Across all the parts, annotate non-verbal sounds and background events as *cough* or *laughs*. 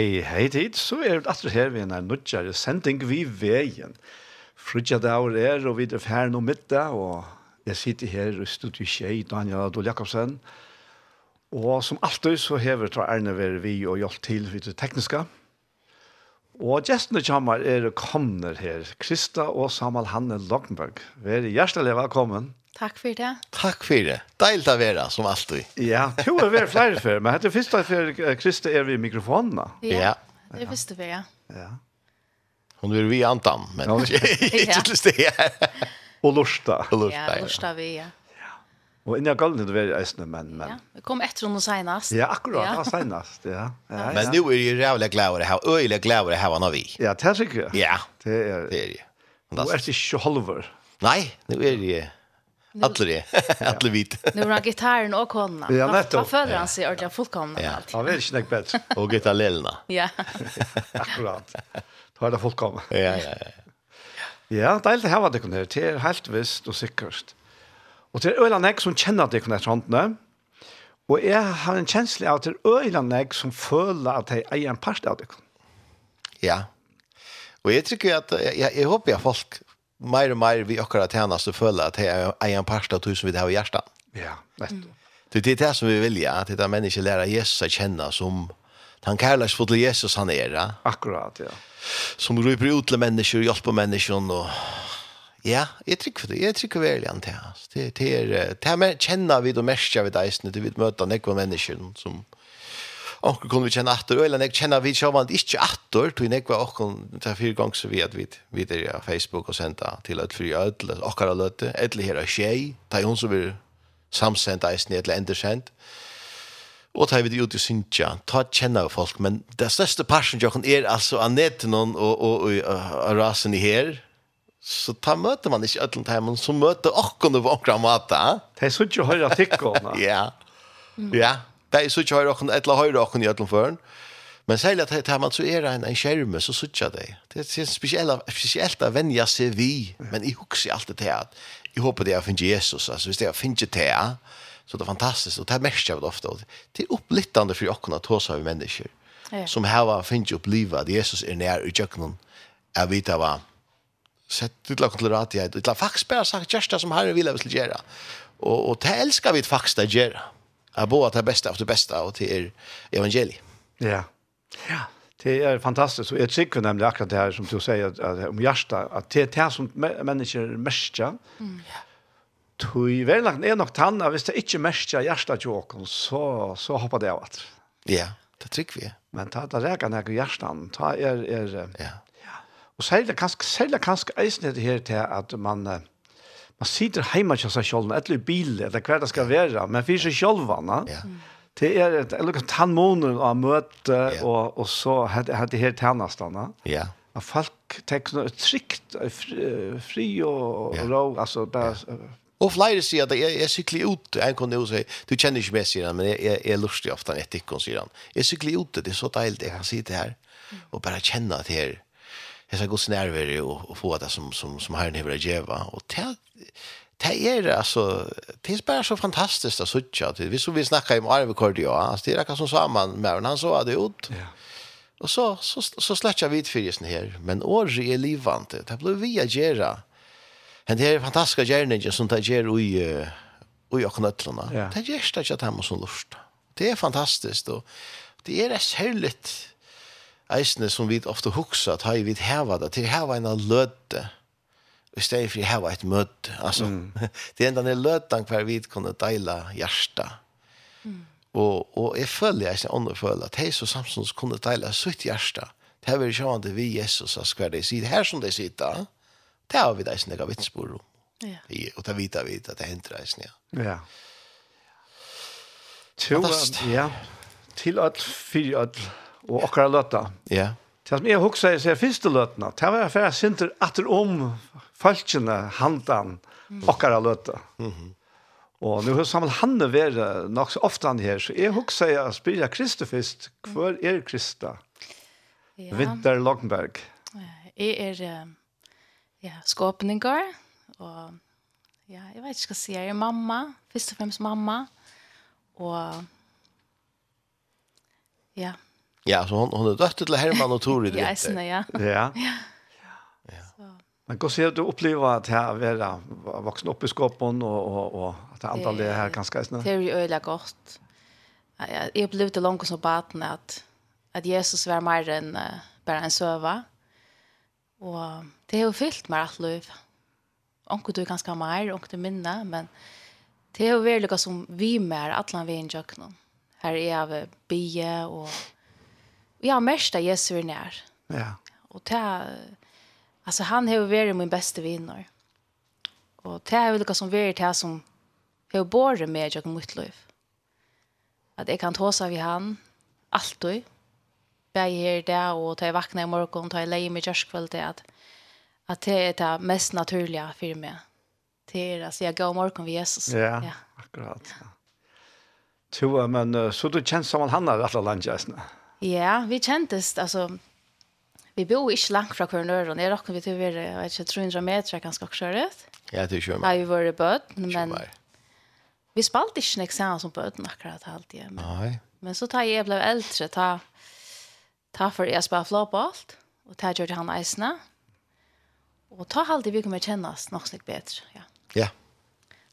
Hei, hei tid, så er det atter her vi en nødgjere sending vi veien. Frutja dager er, og vi er ferdig nå middag, og jeg sitter her i studiet Kjei, Daniel Adol Jakobsen. Og som alltid så hever tra Erne vi og hjelp til vid det tekniske. Og gjestene kommer er kommer her, Krista og Samal Hanne Lokkenberg. Vær hjertelig velkommen. Takk for det. Takk for det. Deilt å være, som alltid. Ja, to er vært flere før, men det første før Krista er ved mikrofonen da. Ja, det er første før, ja. Ja. Hon vil vi antan men inte till det. Og lusta. Ja, lusta vi ja. Og Och innan galten det var ästna men men. Ja, vi kom etter henne senest. Ja, akkurat, ja. senast, ja. ja. ja. Men nu är ju jävla glad att ha öle glad att ha när vi. Ja, det er sikkert. Ja. Det er det. Är det. Och är ikke halver. Nej, nu är det Alla det. *laughs* Alla vit. Nu har gitarren og kona. Ja, nettopp. Vad føler han sig ordentligt fullkomna ja. allt. Ja, det är snäggt bättre. *laughs* Och gitarrlelna. Ja. *laughs* Akkurat. Da er det fullkomna. Ja, ja, ja. Ja, det er helt här vad det her, det er helt visst och säkert. Og det er øyne jeg som kjenner det kunne etter håndene, og jeg har en kjensle av at det er som føler at jeg eier en part av det. Ja, og jeg tror at, jeg, jeg, jeg håper at folk mer og mer vi akkurat tjenest og føler at jeg eier en part av det som vi har i hjertet. Ja, nettopp. Det är det som vi vill ja, att det människor lära Jesus att känna som han kallas för Jesus han är. Akkurat, ja. Som ryper ut till människor, hjelper människor och Ja, jeg trykker det. Jeg trykker veldig an til oss. Det, det er, det er kjenner vi og mest av deisene til vi møter nekva mennesker som onker kunne vi kjenne atter, eller nek kjenner vi sjåvan ikke atter, tog nekva onker til fire ganger så vi at vi videre ja, Facebook og senda til at fri ødel, okkar av løte, ødel her er tjei, det er hun som vil samsendt eisene eller endersendt. Og tar vi det ut i Sintja, ta kjenner folk, men det største parten er altså av netten og, og, og, og, og rasen i her, så ta møter man ikke ødelen til men så møter åkken på åkken måte. Det er så ikke høyre tikkene. Ja, ja. Det er så ikke høyre åkken, eller høyre åkken i ødelen før. Men særlig at her man så er en, en skjerme, så sitter jeg det. Det er spesielt, spesielt å vende seg vi, men jeg husker alltid til at jeg håper det er å finne Jesus, altså hvis det er å finne til, så det er fantastisk, og det er mest av det ofte. Det er opplittende for åkken at hos av mennesker, ja. som her finner opplivet at Jesus er nær i kjøkkenen, jeg vet hva, sett til lagt til rat jeg. Det faktisk bare sagt just som Herre vil jeg vil gjøre. Og, og det elsker vi faktisk å gjøre. Jeg bor at det er beste av det beste og til er evangeliet. Ja. Ja. Det er fantastisk. Og jeg tykker nemlig akkurat det her som du sier at, at, om hjertet, at det er det som mennesker mestrer. Mm. Ja. Tui, vel nok, er nok tanna, hvis det ikke mestrer hjertet til åkken, så, så hopper det av at. Ja, det trykker vi. Men ta, ta reker nek i hjertet, ta er, er, ja. Og særlig kanskje, særlig kanskje eisen det her til at man, man sitter hjemme til seg selv, eller i bil, eller hver det skal være, men for seg selv, va? ja. det er et eller annet tannmåner av møte, ja. og, og så har det her tannastene. Ja. At folk tenker noe trygt, fri og ja. og rå, altså bare... Ja. Og flere sier at jeg, jeg sykler ut, en kunne jo si, du kjenner ikke meg, sier han, men jeg, jeg, jeg lurer ofte etter ikke, sier han. Jeg sykler ut, det er så deilig, jeg kan si det her, og bare kjenne at det her, jeg skal gå närvaro och, og få det som som som Herren vill ge va och det det er alltså det er bare så fantastiskt att söka att vi så vi snackar om arvekordia alltså det er akkurat som samman med han så hade ut. Ja. Och så så så släcker vi för just här men året är livande det blir vi att göra. Det är fantastiska gärningar som det ger i och jag. Ja. Det är det att jag som lust. Det är fantastiskt och det är rätt härligt eisne som vi ofte hukser, at har vi heva det, til heva en løte, i stedet for heva et møte. Altså, mm. *laughs* det enda en lötan hver vi kunne dela hjärsta. Mm. Og, og jeg føler, jeg er ånden føler, at hei så samsons kunne deile sitt hjerte. Det er vel sjående vi Jesus, har hver de sier, her som de sitter, det har vi det eisene gav vitsbord om. Ja. Og det vet vi at det henter eisene. Ja. ja. To, ja. Til at, fire at, og okkara løtta. Ja. Det som jeg husker jeg ser første løtene, det var for jeg synte atter om falskene handan okkara løtta. Mm -hmm. Og nu har samlet han vært nok så ofte han her, så jeg husker jeg spiller Kristi først. Hvor er Krista? Ja. Vinter Loggenberg. Jeg er ja, skåpninger, og ja, jeg vet ikke hva jeg sier, jeg er mamma, først og fremst mamma, og ja, Ja, så hon, hon är dötter till Herman och Tori. ja, jag ja. Ja. ja. Men hur ser du uppleva att här vara vuxen upp i skåpen och, och, och att allt det här ganska snö? Det är ju öliga gott. Jag det långt som baten att, att Jesus var mer än uh, bara en söva. Och det har ju fyllt med allt liv. Onkel du är ganska mer, onkel du minne, men det har ju varit som vi mer, alla vi i jocken. Här är vi bie och jag har mest av Jesu är när. Ja. Och det alltså han har varit min bästa vinner. Och det er jo noe som vært det som har båda med jag mitt liv. Att jag kan ta seg vid han alltid. Bare her där och ta jag vaknar i morgon och ta jag lägger mig kväll till att det är det mest naturliga för mig. Det er, alltså jag går morgon ved Jesus. Ja, ja. akkurat. Ja. Tror men så du känns som han har alla landjäsna. Ja, vi kjentes, altså, vi bor ikke langt fra Kørnøren, jeg råkker vi til å være, jeg vet ikke, 300 meter, kanskje også kjøret. Ja, det er kjøret. Ja, vi var i bøten, men vi spalte ikke nek sammen som bøten akkurat alltid. Men, Nei. Men så tar jeg ble eldre, ta, ta for jeg spalte flåbalt, og ta gjør han eisene, og ta alltid vi kommer kjenne oss nok slik bedre, ja. Ja.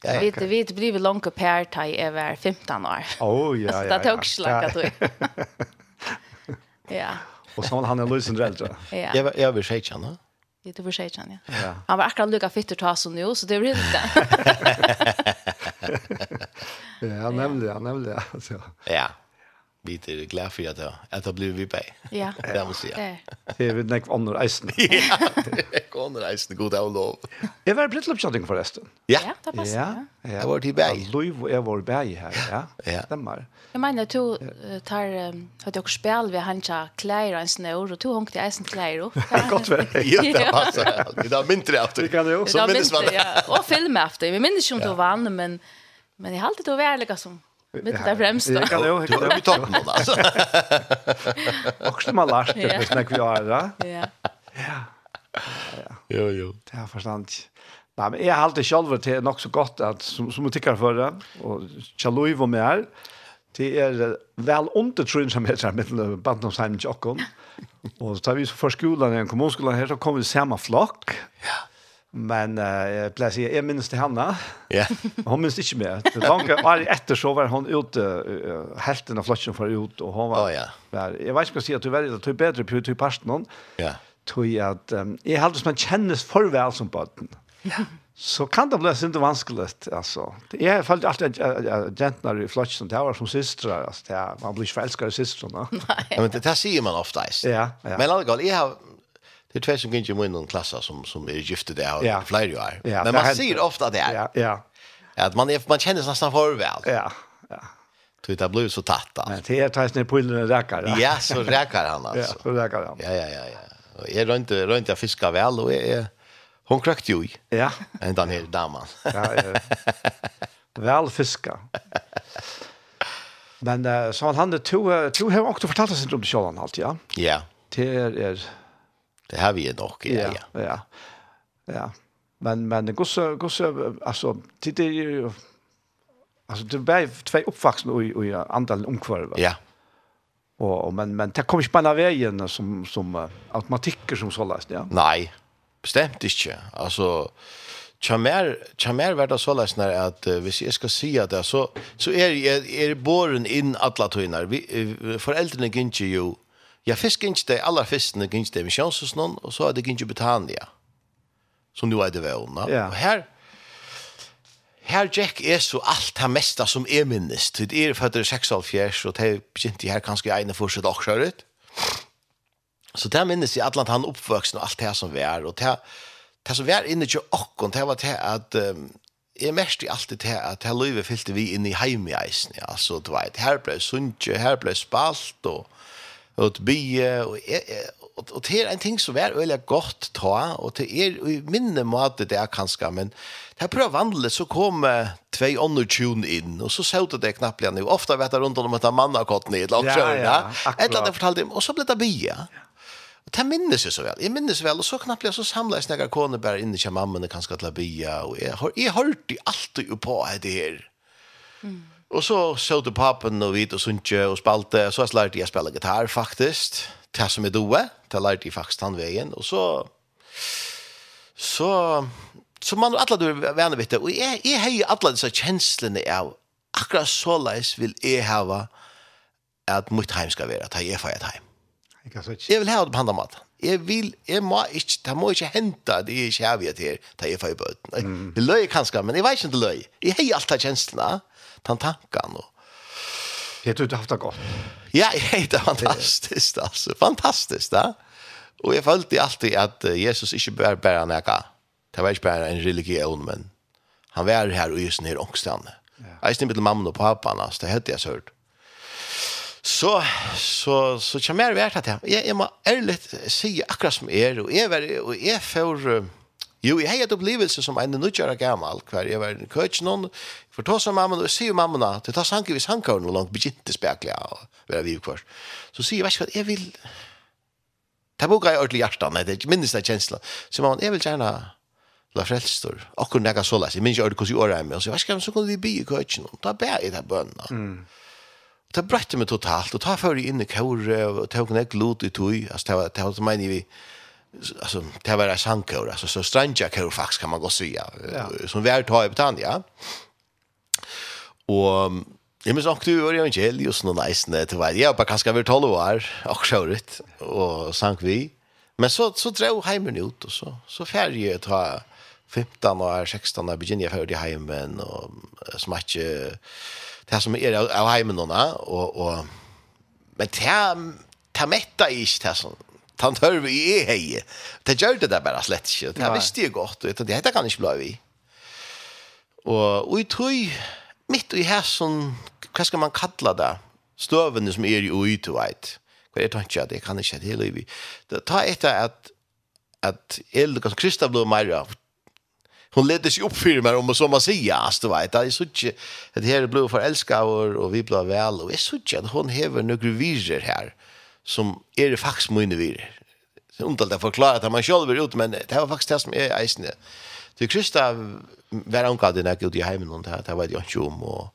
Ja, ja, vi vi blir långt per ta i över 15 år. Oh ja *laughs* ja. Det tog slaka då. Ja. Och så han er løsende eldre. Ja. Jag jag vill säga han. Ja, du var säga ja. Ja. Han var akkurat lika att ta som nu så det blir inte. *laughs* ja, nämligen, nämligen alltså. Ja vi är glada för att att det blir vi på. Ja. *laughs* Det må jag. Det er vi näck andre isen. Ja. det Andra isen god av lov. Jeg var blitt uppchatting forresten. Ja. Ja, det *laughs* passar. Ja. jeg var till bäj. Lov jag var bæg her, ja. Ja. Stemmer. Jag menar du tar att jag spel vi hanja klär en snor och du hängt i isen klär upp. *laughs* godt vel. Ja, det passer. Det där mindre efter. Det kan jo. också. Så minnes man. Ja, och film efter. Vi minns ju inte vann men men i har alltid då var det som Mitt där främst då. Kan du kan du ta på någon alltså. Och stämma last det visst när vi är där. Ja. Ja. Jo jo. Det har förstånd. Nej, men jag har alltid själv till något så gott att som som tycker för det och Chaloi var med. Det är väl under tror som heter med Bantomsheim Jockon. Och så tar vi så för skolan, en kommunskolan här så kommer vi samma flock. Ja Men uh, jag plejer säga, jag minns till henne. Ja. *laughs* Yeah. hon minns inte mer. Det långa var efter så var hon ute, uh, hälften av flotchen för ut och hon var... Oh, ja. Yeah. Jag vet inte vad jag säger, att du väljer att du är bättre på att du är parten hon. Ja. Tog att, um, jag hade som man kännes för väl som botten. Ja. Så kan det bli inte vanskligt, alltså. Jag har alltid gentnar i flotchen som det var som systrar, alltså. Det man blir inte förälskad i systrarna. *laughs* Nej. Men det här säger man ofta, Ja, ja. Men i alla jag har det är två som gick i min som, som är gifte det och ja. fler ju är. Ja, Men man ser ofta det Ja, Ja, ja. Att man, är, man känner sig nästan för väl. Ja, ja. Så det blir så tatt. Men det är tajs när pullen räcker. Ja, så räkar han alltså. Ja, så räcker han. Ja, ja, ja. ja. Och jag rör inte, jag inte fiska väl och jag, hon krökt ju i. Ja. En den här damen. *laughs* ja, ja. Väl fiska. Men uh, så han hade två, två har också fortalt sig om det själva allt, ja? Ja. Det är... Det har vi nog, ja, ja. Ja, ja. ja. Men, men gosse, gosse, alltså, det är ju, alltså det är två uppvaxna i, i andelen omkvarv. Ja. Och, och, men, men det kommer inte bara vägen som, som automatiker som sållas, ja. Nej, bestämt inte. Alltså, Chamer Chamer vart det så läs när att uh, hvis jag ska säga det så så är er, är er, er borren in alla tøynar. Vi uh, föräldrarna gynner ju Ja, fisk ikke det, aller fiskene gikk det i Misjonshusen, og så er det gikk i som nu er det vevna. Ja. Og her, her Jack er så alt det mesta som er minnest. Det er født i 6,5 og det begynte her kanskje ene fortsatt ut Så det minnes i Atlant han oppvøksen og alt det som vi er. Og det, det som vi er inne til åkken, det var det at um, jeg mest i alt det til at her løyve fyllte vi inn i heimeisen. Ja. Altså, du vet, her ble sunnkje, her ble spalt, og ut bye och och og det en ting som er öliga gott ta och det er i minne måte det är kanske men det prövar vandla så kom två tvei tune in och så såg det knappt nu ofta vet jeg rundt om att har kort ner långt så ja eller det fortalde och så ble det bye Det minnes jeg så vel. Jeg minnes vel, og så knappt jeg så samlet jeg snakker kone bare inn i kjemammene kanskje til å bya, og jeg har, jeg har hørt det alltid på det her. Mm. Og så så du pappen og vidt og sunnje og spalte, og så lærte jeg å spille gitar faktisk, det som er doe, det lærte jeg faktisk den veien, og så, så, så man alle du venner vidt det, og jeg, jeg har jo alle disse kjenslene av, akkurat så leis vil jeg hava at mitt heim skal være, at jeg er feiret heim. Jeg vil ha det på andre måten. Jeg vil, jeg må ikke, det må ikke hente det jeg ikke har vi til, at jeg er feiret bøten. Det løy kanskje, men jeg vet ikke om det løy. Jeg har jo alt kjenslene, den tanken. Och... Jeg tror du har haft det gott. Ja, det är fantastiskt. Alltså. Fantastiskt. Ja. Och jag følte alltid att Jesus inte bara bara näka. Det var ikke bare en religion, men han var här och just nere ångstene. Ja. Jag snibbe med mamma och pappa, altså. det hadde jag så hört. Så, så, så kommer jag värt att jag, jag, jag må ärligt säga akkurat som er, och jag, och är får... Uh, Jo, jeg har et opplevelse som en nødgjør av gammel, hver jeg var i køtjen, og for ta som mamma, og sier mamma, til ta sanker vi sanker noe langt, begynte spekler og være vi kvar. Så sier jeg, vet ikke hva, jeg vil... Det boka i ordentlig hjertet, nei, det er ikke minst det kjensla. Så mamma, jeg vil gjerne la frelstor, akkur nega så les, jeg minns ikke ordentlig hvordan jeg året er med, og så, vet ikke hva, så kunne vi by i køtjen, og ta bæ i det bønna. Det brøtte meg totalt, og ta jeg inn i kåre, og ta nek lot i tog, altså, det var, det var, det var, det alltså det var en sankor alltså så stranja kör faktiskt kan man gå säga ja. som vi har tagit på Tanja. Och Jag minns också du var ju inte helt just någon nice när det var jag bara kanske över 12 år och och sank vi. Men så så drog hemmen ut och så så färje jag ta 15 år 16 år började jag för det hemmen och smatche det som är av hemmen då och och men det det mätta är inte det som han hör vi i hej. Det gjør det der bara slett ikke. Det visste ju gott og det heter kan ikke bli vi. Och og jeg tror mitt i här som vad ska man kalla det? Stövene som är ju ut vet. Vad är tanken at det kan ikke det liv. Det tar etter att att eld och Krista blev mer hon ledde sig upp för mig om och som man säger att du vet det är så att det här blev förälskad och vi blev väl och är så att hon häver några viser här som er faktisk mine virer. Det er ondalt å forklare at man selv er ute, men det var faktisk det som er eisende. Så Krista var hon den när ute i heimen, og det var det jo ikke om. Og,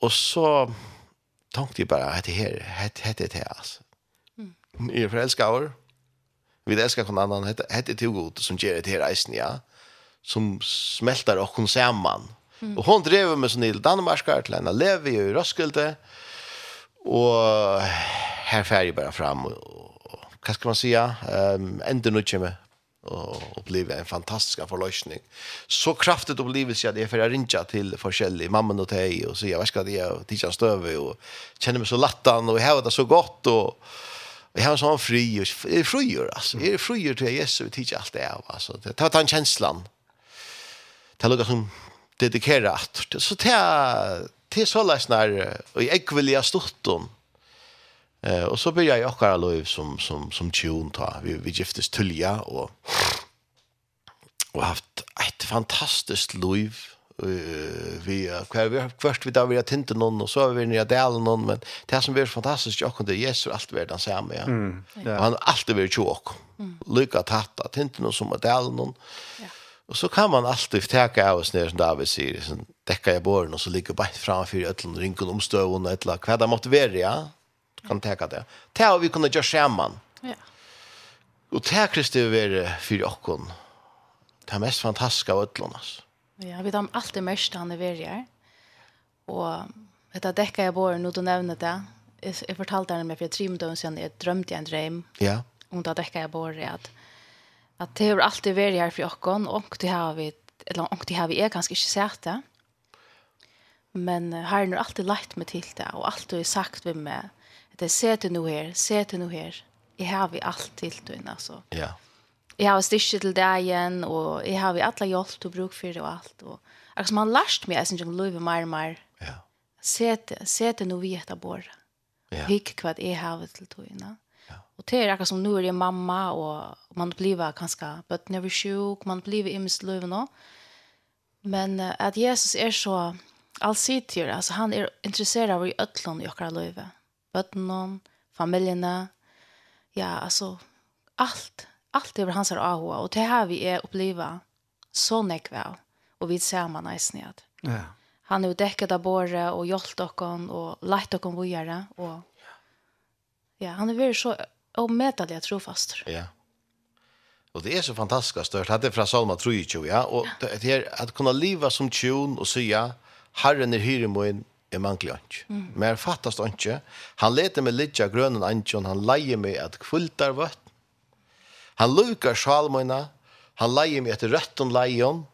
og så tenkte jeg bare, hette her, hette het, det, altså. Jeg er forelsket av henne. Vi elsker hverandre annan Hette, hette til god som gjør det her eisen, ja. Som smelter og hun sammen. Mm. Og hun drev med sånn i Danmark, til henne lever i Roskilde. Och här färger bara fram och, och vad ska man säga? Ehm um, ändå nu kommer och uppleva en fantastisk förlösning. Så kraftigt upplevelse att jag för att ringa till forskjellig mamman och tej och säga vad ska det jag titta stöve och känner mig så lattan och jag har det så gott och Jag har en sån fri, är frier alltså. Är frier till Jesus och titta allt det här alltså. Ta ta en känslan. Det lukka som dedikerat. Så ta till så läsnar och jag vill jag storton. Eh och så börjar jag också lov som som som tjon ta. Vi vi giftes tulja och och haft ett fantastiskt liv vi kvar vi först vi där vi att tinte någon och så har vi nya del någon men det som blir fantastiskt jag kunde Jesus allt världen säga med. Mm. Han alltid blir tjock. Lycka tatt att inte någon som att delen någon. Ja. Och så kan man alltid ta av oss ner som David säger dekka jag båren, og så ligger bare framfor øtlen, rynken omstøvende, et eller hva det måtte være, ja. Du kan teka det. Det har vi kunnet gjøre sammen. Ja. Og det har Kristi vært for åkken. Det er mest fantastiska av øtlen, altså. Ja, vi tar alltid mest han er vært her. Og dette dekka i båren, når du nevner det, jeg, jeg fortalte henne meg for tre minutter siden, jeg drømte en drøm. Ja. Om det dekka jag båren, at, at det har alltid vært her for åkken, og det har vi, eller åkken det har vi er ganske ikke sett det. Ja Men uh, har nu alltid lagt mig till det, og alltid har sagt vi med. Det är ser nu här, her, ser här. noe har vi allt till det, altså. Ja. Jeg har styrke til det igjen, og jeg har vi alle hjelp og bruk for det og alt. Og, akkurat man har lärt meg, jeg synes jeg løper mer og mer. Ja. Se til, se til noe vi etter båret. Ja. Hikk hva jeg har til det, Og det er akkurat som nå er jeg mamma, og man blir kanskje bøttene over sjuk, man blir i minst løven også. Men uh, at Jesus er så allsidig, altså han er intresserad av i ötlån i okra löjve. Bötnån, familjerna, ja, altså, allt, allt över hans ahua, Och det här vi är uppliva så nekväl, Och vi ser man eisen at. Ja. Han har ju dekket av båret, och hjälpt okkon, och leit okkon vujere, Och, ja, han är väldigt så omedelig at fast. Ja. Och det är så fantastiskt stört. Hade från Salma tror ju ja och det är att kunna leva som tjon och säga Herren er hyre min, jeg mangler ikke. Mm. Men jeg fattast ikke. Han leter meg litt av grønnen ikke, han leier meg at kvultar vøtt. Han lukar sjalmøyna, han leier meg etter røtten leion,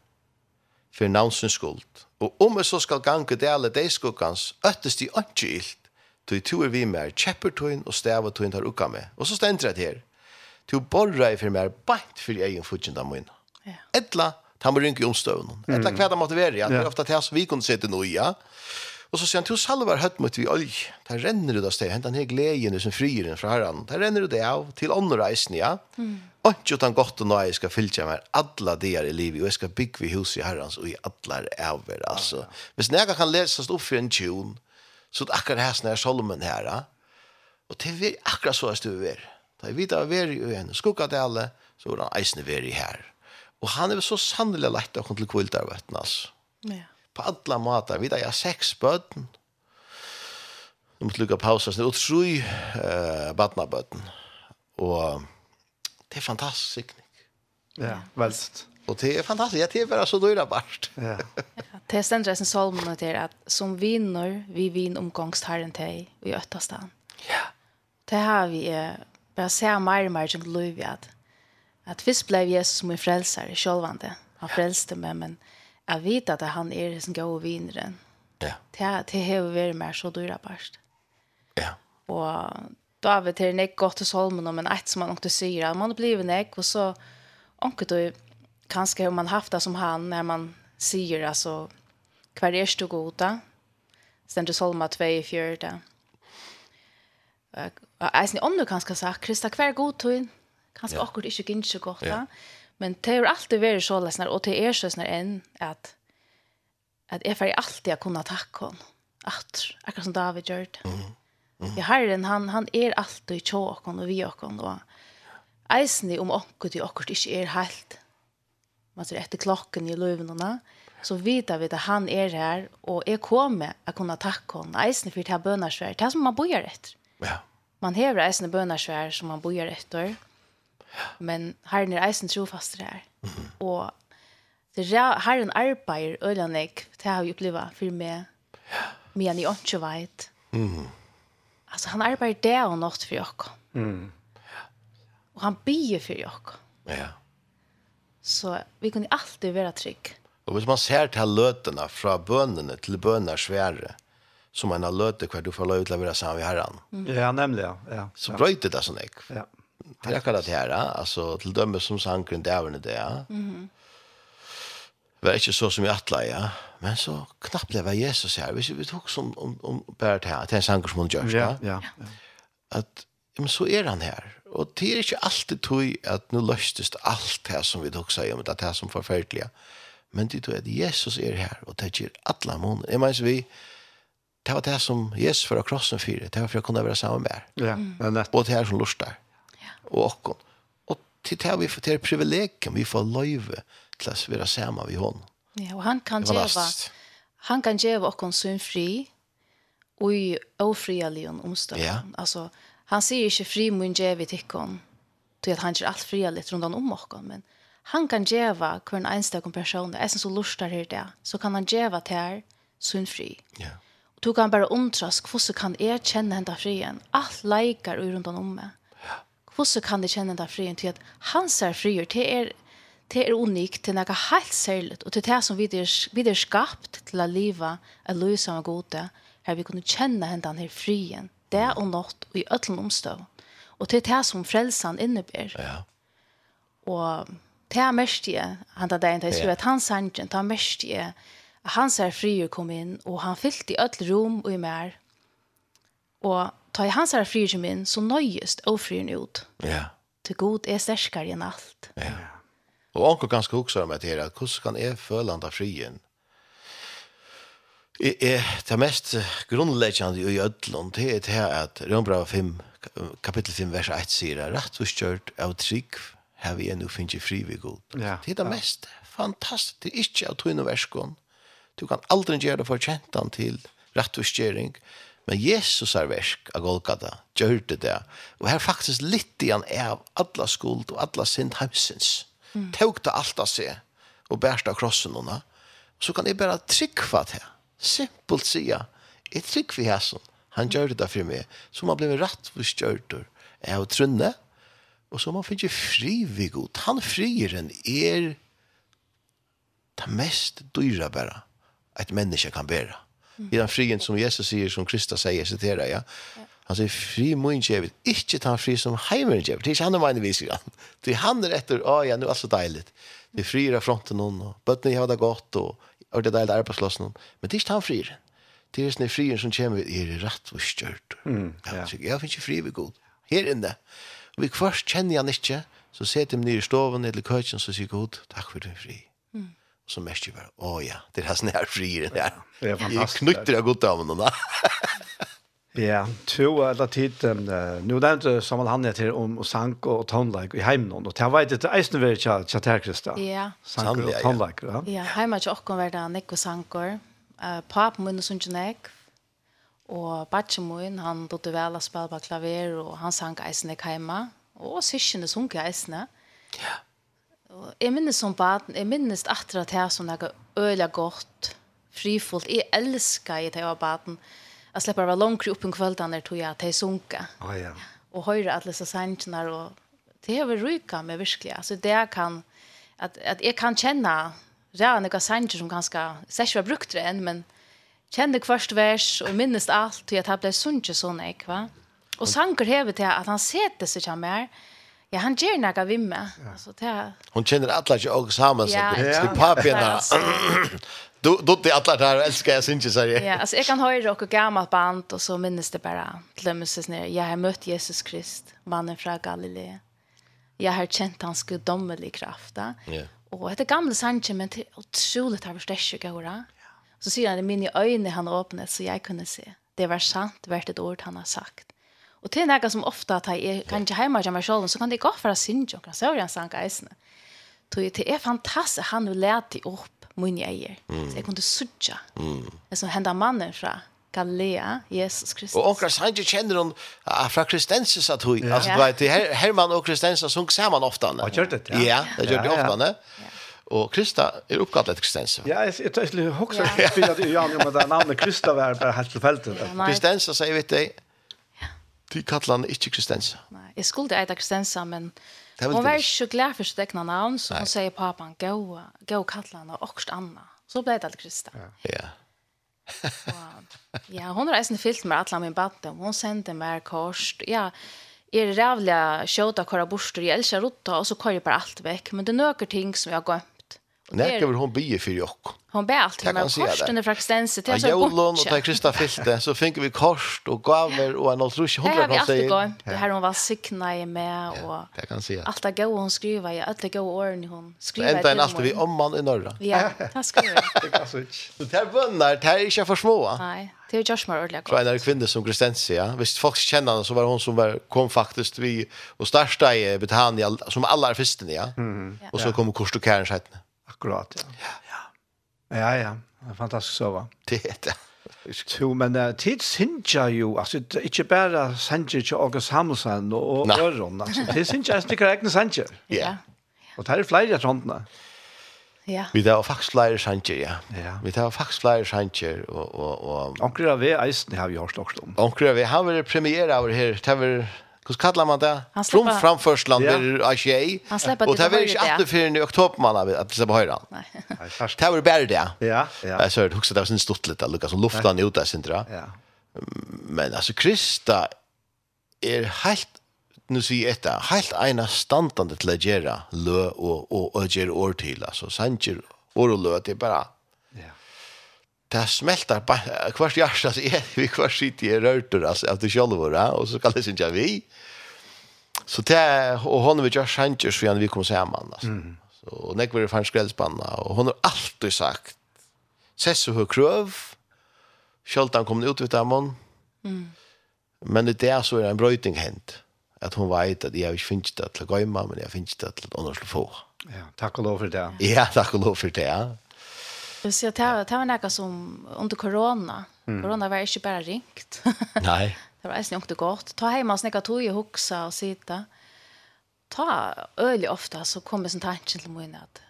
for navnsens skuld. Og om jeg så skal gange dele de skukkans, øttes de ikke ilt, tog to er vi mer, kjeppertøyen og stavetøyen tar ukka med. Og så stender det her, til borra i for mer, bant for egen fudgjenda møyna. Ja. Etla, han må rynke i omstøvnen. Mm. Etter hva det måtte være, ja. det er ofte det som vi kunne se til noe, ja. Og så sier han, til salvar høtt mot vi oi, der renner du det sted, hentan her gleden som frier fra herren, der renner du det av til åndreisen, ja. Mm. Og ikke utan godt og nå jeg skal fylle meg alle der i livet, og jeg skal bygge vi hus i herrens og i alle over, altså. Hvis jeg kan lese opp for en tjon, så det er akkurat her som er Solomon her, ja. Og det er akkurat så jeg stod over. Da jeg vet at jeg er i øyne, skukket alle, så er han eisende veri her. Mm. Og han er så sannelig lett å komme til kvildar, altså. Ja. På alla måter. Vi har seks bøten. Nu måtte lukke pausa, så det er utrui uh, badnabøten. Og det er fantastisk sikning. Ja, velst. Og det er fantastisk, jeg bare så dyra bart. Ja. Det stender som salmen til at som vinner, vi vin omgångst herren til i øttastan. Ja. Det har vi bare ser mer og mer som løyvi at Att visst blev Jesus min frälsare, självande. Han frälste mig, men jag vet att han är som goda och Ja. Det, det har varit mer så dyra barst. Ja. Och då vet vi till en gott hos Holmen, men ett som man inte säger, man har blivit en ek, och så åker du kanske har man haft det som han när man säger alltså kvar är du goda sen du solma 2 i fjärde och äh, eisen om du kanske sagt Krista kvar god tog kanske ja. akkurat inte gynner så gott ja. Men det har alltid vært så løsner, og det är så løsner enn at, at jag får alltid att kunna tacka hon att akkurat som David gjør det. Mm. Mm. Ja, Herren, han, han er alltid i okken og vi okken, og eisen om okken til akkurat ikke er helt. Man ser etter klokken i løvnene, så vet vi at han er her, og er kommet å kunne takke henne. Eisen for det her bønnersvær, det er som man bøyer etter. Ja. Man hever eisen bønnersvær som man bøyer etter, Men herren er eisen trofast det her. Og det er herren arbeider øyne jeg, det har vi opplevd for meg. Men jeg er ikke veit. Altså han arbeider det og nått for dere. Mm. Og han bier for dere. Ja. Så vi kunne alltid være trygg. Og hvis man ser til løtene fra bønene til bønene svære, som man har løtet hver du får lov til å være sammen med herren. Mm. Ja, nemlig, ja. ja. Så brøyte det sånn, ikke? Ja. Det er akkurat det här, alltså till dømme som sankren där var det ja. Mhm. Det var ikke så som jag attla, ja. Men så knappt blev Jesus här. Vi, vi tog som om, om Bert här, till en sanker som hun gjør, Ja, ja. Att, men så är han här. Och det är ikke alltid tog att nu löstes allt det som vi tok seg om, det här som forferdelige. Men det tog att Jesus är här och det gjør alle måneder. Jeg mener, vi, det var det som Jesus för krossen fire, det var för å kunne vara sammen med. Ja, ja, nett. Og det här som lustar og okkon. Og til det vi får til privilegium, vi får løyve til å være sammen med hon. Ja, og han kan gjøre, han kan gjøre okkon sin fri, og i ofria lion omstånd. Ja. Altså, han sier ikke fri mun gjøre vi tikkon, til at han gjør alt fria litt rundt om okkon, men han kan gjøre hver en eneste person, jeg synes så lurt her det, så kan han gjøre til her sin fri. Ja. Og du kan bare omtrask, hvordan kan jeg kjenne henne frien? Alt leikar og rundt om meg. Hvordan kan det kjenne den frien til at han ser frier, det er, det er unikt, det er noe helt særlig, og det er det som vi er, vi er skapt til å leve, å løse av gode, her vi kunne kjenne den her frien, det og nått, og i øtlen omstøv. Og det er det som frelsen innebærer. Ja. Og det er mest jeg, han tar deg en, jeg skriver at hans sangen, det er mest jeg, han ser frier kom inn, og han fyllte i øtlen rom og i mer, og ta i hans här frirum in så nöjest och frien ut. Ja. Till god är stärskare än allt. Ja. Och anka ganska också om att det är att hur kan är förlanda frien? är det mest grundläggande i ödlund det är det här att Rombrava 5 kapitel 5 vers 1 säger rätt och kört av trygg här vi nu finns fri vid god. Ja, det är det mest fantastiskt. Det är inte av tunna verskon. Du kan aldrig göra det för kjentan till rätt och kjering. Men Jesus er versk av Golgata, gjør det det. Og her faktisk litt igjen av alle skuld og alle synd heimsins. Mm. Tøk det alt av seg og bærst av krossen henne. Så kan jeg bare tryggva det. Simpelt sier jeg tryggva i hæsen. Han gjør det for meg. Så man blir rett for skjørter. Jeg har trunne. Og så man finner fri vi god. Han frieren er det mest dyra bare. Et menneske kan bæra. Mm I den frien som Jesus sier, som Krista sier, citerer, ja. Han sier, fri mun gjevet, ikke ta fri som heimer gjevet. Det er ikke han er mine viser han. Det er han er etter, å ja, nu er så deiligt. Det er frier av fronten noen, og bøttene har det godt, og er det deilig arbeidsloss noen. Men det er ikke han frier. Det er sånne frier som kommer, er det rett og stjørt. Mm, ja. Jeg, jeg finner ikke fri ved god. Her inne. Og vi kvart kjenner han ikke, så setter de nere i stoven eller køkken, så sier god, takk for din fri så mest ju bara, åh ja, det här snär frier där. Det är fantastiskt. Jag knyter jag gott av honom. *laughs* Ja, to alla um, Nu nämnde Samuel Hanne till om sang och tonleik i hemmen och det var det eisen väl jag chatta Krista. Ja. Sank och ja va? Ja, hemma jag också var Nick Nico Sankor. Eh pap mun som nek, och batchen min, han då vel å spela på klaver och han sang eisen hemma og syskjene sjunka eisen. Ja. Og jeg minnes som baden, jeg minnes etter at jeg som det øyla godt, frifullt. Jeg elsker i det jeg var baden. Jeg slipper å være langt opp en kveld der tog jeg til sunke. Oh, ja. Og høyre alle disse sangene, og det har vi ryket med virkelig. Altså det jeg kan, at, at jeg kan kjenne, det er noen sanger som ganske, jeg ikke har brukt det enn, men kjenne hvert vers, og minnes alt, og jeg tar ble sunke sånn, ikke va? Og sanger hever til at han setter seg til meg, Ja, han ger några vimma. Alltså det Hon känner alla ju och samman så det papperna. Du du det alla där älskar jag syns så Ja, alltså jag kan höra och gammalt band och så minns det bara. Glömmes ner. Jag har mött Jesus Krist, mannen från Galilea. Jag har känt hans gudomliga kraft. Ja. Och det gamla sanchen men det är otroligt har förstärkt jag Så ser han i mina ögon han öppnade så jag kunde se. Det var sant, vart ett ord han har sagt. Och det är något som ofta att jag kan inte hemma till mig själv så kan det gå för att synge och så är det en eisene. Så det er fantastisk, han vil lete upp min eier. Så jag kunde sudja. Mm. Det som hendte mannen från Galilea, Jesus Kristus. Och Og onkra känner hon hun från Kristensis att hon. hun, altså du vet, Herman och Kristensis sunk samman ofta. Har gjort det, ja. Ja, det gör det ofta, ne? Og Krista er oppkallt etter Kristensa. Ja, jeg tror jeg skulle hoksa, jeg spiller at Jan, men det navnet Krista var bare helt tilfeldig. Kristensa sier, vet jeg, De kallar han ikke Kristensa. Nei, jeg skulle eita Kristensa, men hon var så glad for sitt egna navn, så hon sier papan, gå og kallar han og Anna. Så ble det Krista. Ja. ja, hon har eisen fyllt med alla min baden. hon sendte meg kost. Ja, jeg er rævlig kjøta kora borster, jeg elsker rotta, og så kvar jeg bare alt vekk. Men det er noen ting som jeg har Nej, det *laughs* *laughs* *laughs* var hon be för jock. Hon ber alltid med korsen i frakstense till så bort. Jag och ta Krista filte så fick vi kors och gaver och en otrolig hundra kan säga. Det här hon var signa i med och Det kan se. Allt det går hon skriva i det går åren hon skriver. Ända en allt vi om man i norra. Ja, det ska vi. Det kan switch. Det här vunnar, det här är inte för små. Nej. Det är just mer ordentligt. Så en kvinna som Kristensia, ja. visst folk känner henne så var hon som var, kom faktiskt vi och starsta i Betania som alla är ja. Mm. Och så kom Kors och Kärns hette. Akkurat, ja. Ja, ja. ja. En fantastisk så va. Det er det. Jo, men uh, tid synsja jo, altså, ikke bare synsja til August Hamilsen og, og Øron, altså, tid synsja er stikker egne synsja. Ja. Og det er flere av trondene. Ja. Vi tar faktisk flere synsja, ja. ja. Vi tar faktisk flere synsja, og... og, og... Onker av vi eisen har vi hørt også om. Onker av vi har vi premiere av det her, det har vi Hur kallar man det? Från framförslan ja. är tjej. Och det var inte att för i oktober man har att släppa höra. Nej. Det var bara det. Ja, ja. Jag såg också det var sin stort lite Lucas som luftan ut där sen tror Ja. Men alltså Krista är helt nu säger detta helt ena standande till att göra lö och och och göra år till alltså sanjer och lö det är bara det smeltar kvart hjärta så är *laughs* vi kvart sitt i rörter alltså att det själva och så kallas inte vi Så det och hon vill just Hankers så vi kommer sammen, altså. Mm. Så, og nek var det fanns grelspanna, hon har alltid sagt, ses så hur kröv kjoltan kom ut utav av mm. men det är så är en brøyting hänt att hon vet att jag ikke finnes det til å gøyma, men jag finns det til å annars få. Ja, takk og lov for det. Ja, tack och lov för det, ja. Jag ser, det var, det var något som under corona. mm. korona var inte bara ringt. Nej. *laughs* Det var eisen jo godt. Ta heima og snakka tog i huksa og sita. Ta øyli ofta så kommer sin tanke til mun at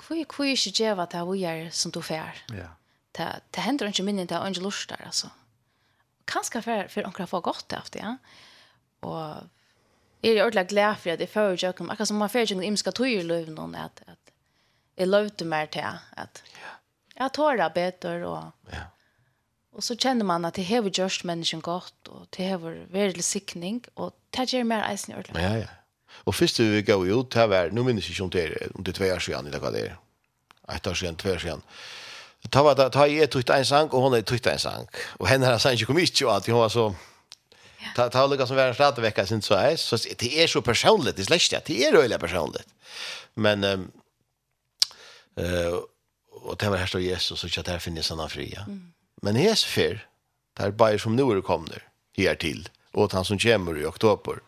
hvor er ikke djeva til hvor er som du fer? Ja. Det, det hender ikke minne til ikke lust der, altså. Kanskje for, for onker få godt det det, ja. Og jeg er ordentlig glad for at jeg fører ikke, akkurat som man fører ikke noen imska tog i løven noen, at, at jeg løvde mer til at, at jeg tårer bedre og... Ja Og så kjenner man at det hever gjørst mennesken godt, og det hever veldig sikning, og det gjør mer eisen i ordentlig. Ja, ja. Og først vi går ut, det var, nå minnes jeg ikke om det er, om det er tve år siden, eller hva det er. Et år siden, tve år siden. Ta var det, ta jeg tøyt en sang, og hun er tøyt en sang. Og henne har sang ikke kom ikke, og at hun var så, ta, ta lukka som var en vecka sin så är så det är så personligt, det släckte det är røylig personligt. Men, eh och og det var här står Jesus, så att at her finnes fria. Mm Men hes fer, där bare som nu er kommer her til, og han som kommer i oktober,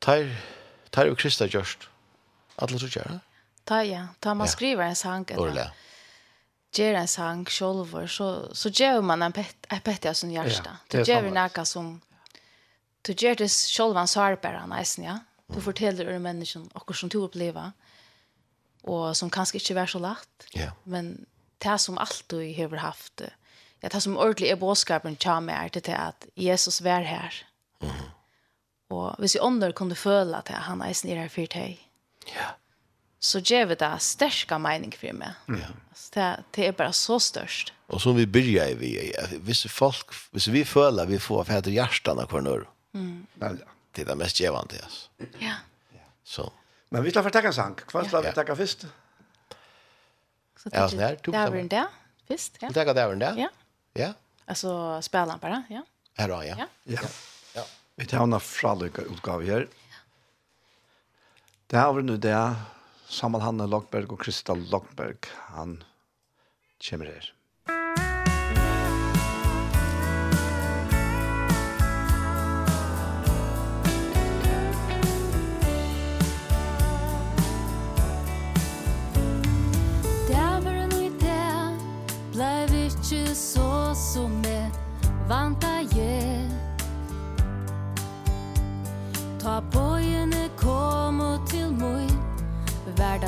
tar, tar jo Krista gjørst. Alle så gjør det? Ta, ja. Ta man ja. skriver en sang. Orle. Gjør en sang sjolver, så, så gjør man en pet, en pet av sin hjärsta. Ja, du gjør noe som... Du gjør det sjolver en sårbæra nesten, ja. Du mm. forteller människan mennesken, akkurat som du opplever, og som kanskje ikke var så lagt. Ja. Men det som alltid har haft ja, det som ordentlig er bådskapen kommer er til at Jesus var her. Mm. Og hvis jeg ånder kunne føle at han er snitt her for deg, ja. så gjør vi det største mening for meg. Ja. Altså, det, det er bare så størst. Og som vi begynner vi, hvis, folk, hvis vi føler vi får fædre hjertene hver nå, mm. det er det mest gjevende. oss. Ja. Så. Men vi skal få takke sang. Hva skal ja. vi takke først? Ja. Så ja, sånn her. Det er vel det, visst. Ja. Du går det er där. Ja. Ja. Altså, spiller han bare, ja. Her også, ja. Ja. ja. Vi tar en fra lykke utgave her. Det er nu det, Samal Hanne Lockberg og Krista Lockberg. han kommer her.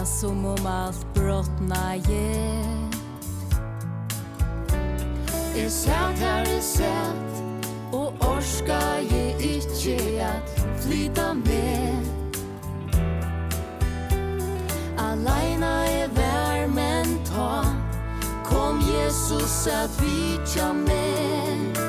verkar som om allt brottna ger Jeg satt her i sett Og orska jeg ikkje at flyta med. Alaina er vær, men ta. Kom Jesus at vitja med.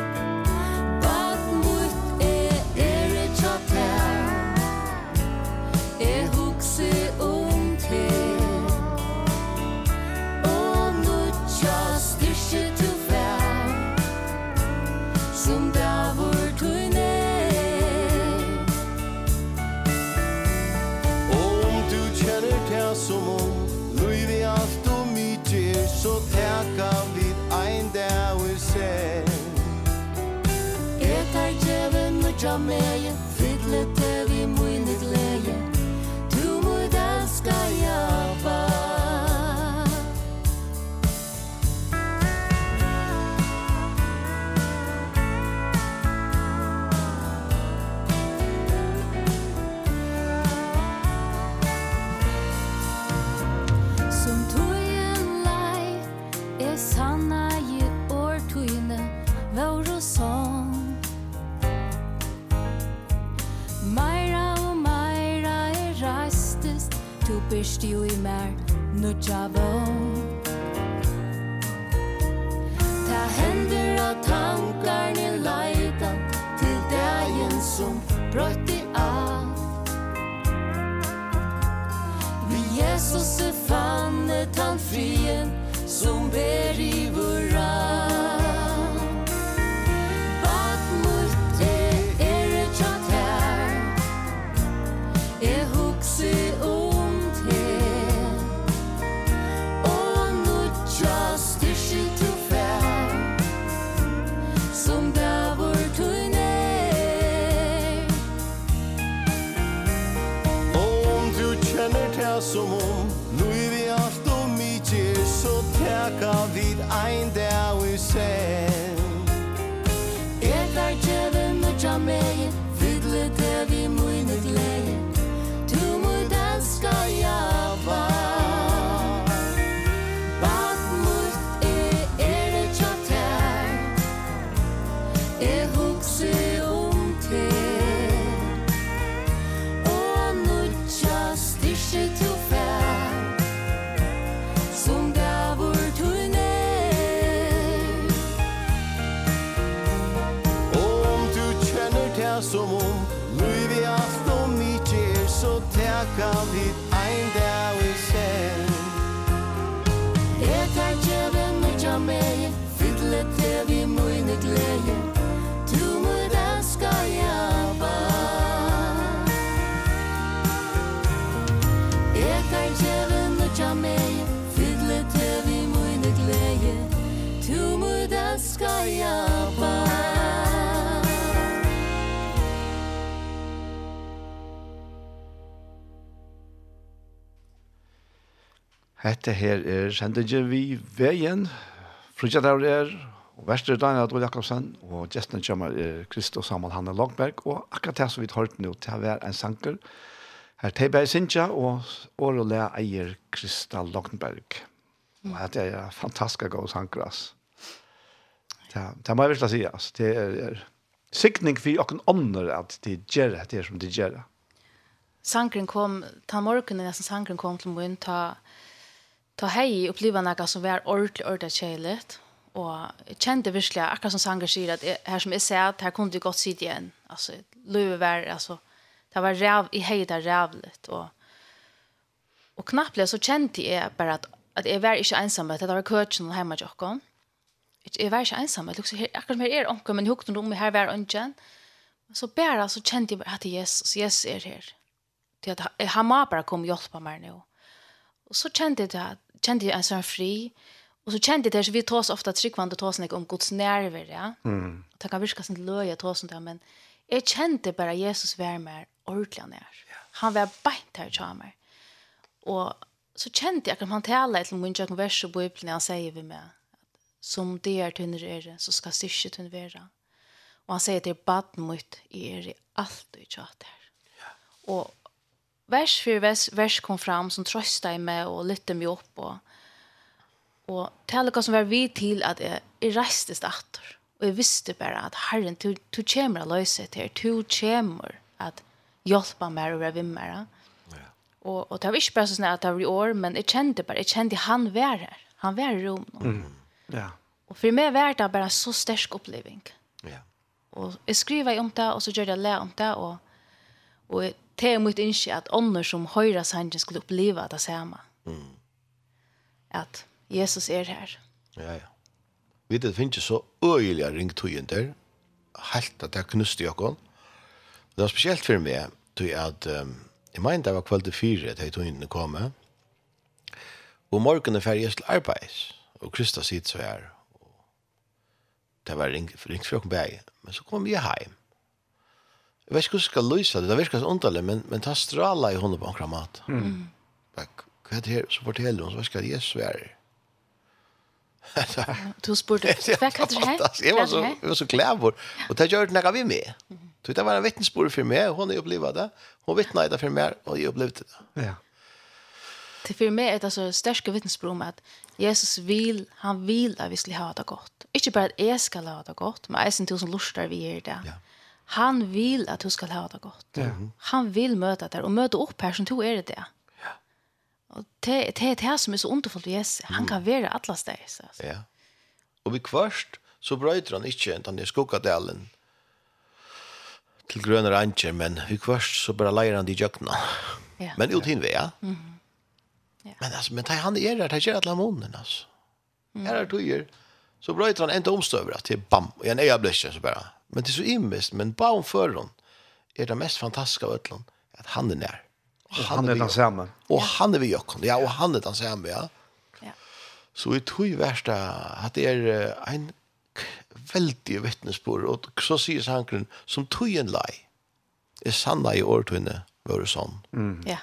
Jamaica stio i mer Når Ta hender tankar ni leita Til dagen som brøtt i alt Vi Jesus er fannet han frien Som ber i vår Hette her er sendingen vi veien. Frugjadag er og verste Daniel Adol Jakobsen og gesten kommer er Kristus Samal Hanne Lagberg og akkurat det som vi har hørt nå til å være en sanker. Her Teiberg Sintja og Årelea eier Krista Lagberg. Og dette er en fantastisk god sanker, ass. Det, det må jeg virkelig si, ass. Det er, er sikning for åkken ånder at de gjør det som de gjør det. Sankren kom, ta morgenen nesten sankren kom til mun, ta ta hei uppliva noe som var ordentlig, ordentlig kjeilet. Og jeg kjente virkelig, akkurat som Sanger sier, at jeg, her som jeg ser, at her kunne du godt sitte igjen. Altså, løyve var, altså, det var ræv, i hei det rævlet. Og, og knapplig så kjente jeg bare at, at jeg var ikke ensam, at det var køtjen hjemme til dere. Jeg var ikke ensam, jeg lukte, akkurat som her er åkken, men jeg hukte noe om her var ønsken. Så bare så kjente jeg bare at Jesus, Jesus er her. Til at han må bare komme og hjelpe meg nå. Og så kjente jeg at kände jag en sån fri. Och så kände jag det så vi tar oss ofta tryggvande tar oss om Guds nerver, ja. Mm. Det kan virka som löje tar oss där, men jag kände bara Jesus var mer ordentligt när. Han var bänt här i mig. Och så kände jag att han talade till min jag vers i Bibeln han säger vi med som det är tunnare är så ska syske tunn vara. Och han säger till bad mot er i allt och tjatar. Ja. Och vers för vers, vers kom fram som tröstade mig och lytte mig upp. Och, och det som var vi till att jag, jag reste startar. Och jag visste bara att Herren, du, du kommer att lösa det här. Du kommer att hjälpa mig och vara vid mig. Och, och det var inte bara så att det var i år, men jag kände bara, jag kände han var här. Han var i Rom. Mm. Ja. Och för mig var det bara så stark upplevelse. Ja. Och jeg skriver om det och så gjør jag lä om det och, och det er mitt innskje at ånder som høyre sangen skulle oppleve det samme. Mm. At Jesus er her. Ja, ja. Vi vet, det finnes så øyelig ringtøyen der. Helt at det er knust i åkken. Det var spesielt for meg, tog at um, jeg mente det var kveld til fire til tøyene kom. Og morgenen er ferdig til arbeids. Og Krista sitter så her. Det var ringt ring for åkken bæg. Men så kom vi hjem. Jeg vet ikke hvordan jeg skal løse det, det virker så underlig, men, men ta strala i hånden på en mat. Mm. Hva er det her? Så forteller hun, så vet jeg at Jesus er Du *laughs* spurte, *laughs* hva er det her? Jeg var så, jeg var så klævor, og det gjør det når vi med. Så det var en vittnesbord for meg, hun har opplevd det, hun vittnet det for meg, og jeg opplevde det. Ja. Det for meg er det så största vittnesbord om at Jesus vil, han vil at vi skal ha det godt. Ikke bare at jeg skal ha det godt, men jeg synes till som lustar vi gjør det. Ja han vill att du ska ha det gott. Han vill möta det och möta upp her som du är det det. Ja. Och det det det här som är så underfullt vi Jesus. Han kan vara alla ställs Så. Ja. Och vi kvart så brøyter han inte utan det skockar til till gröna rancher men vi kvart så bara leier han de jökna. Ja. Men ut hin vä. Mhm. Ja. Men alltså men han är der, det gör alle månen altså. Mm. Här är det så brøyter han inte omstöver att det bam och en ögonblick så bara Men det är så immest, men bara om förrän är det mest fantastiska av ödlan att han är nær. Och han, han är den samme. Och han er vi jokken, Ja, och han är den samme, ja. ja. Så i tror ju värsta att det är en veldig vittnesbörd och så sier Sankren som tog en lei, er sanna i årtunne vår sån. Mm. Ja.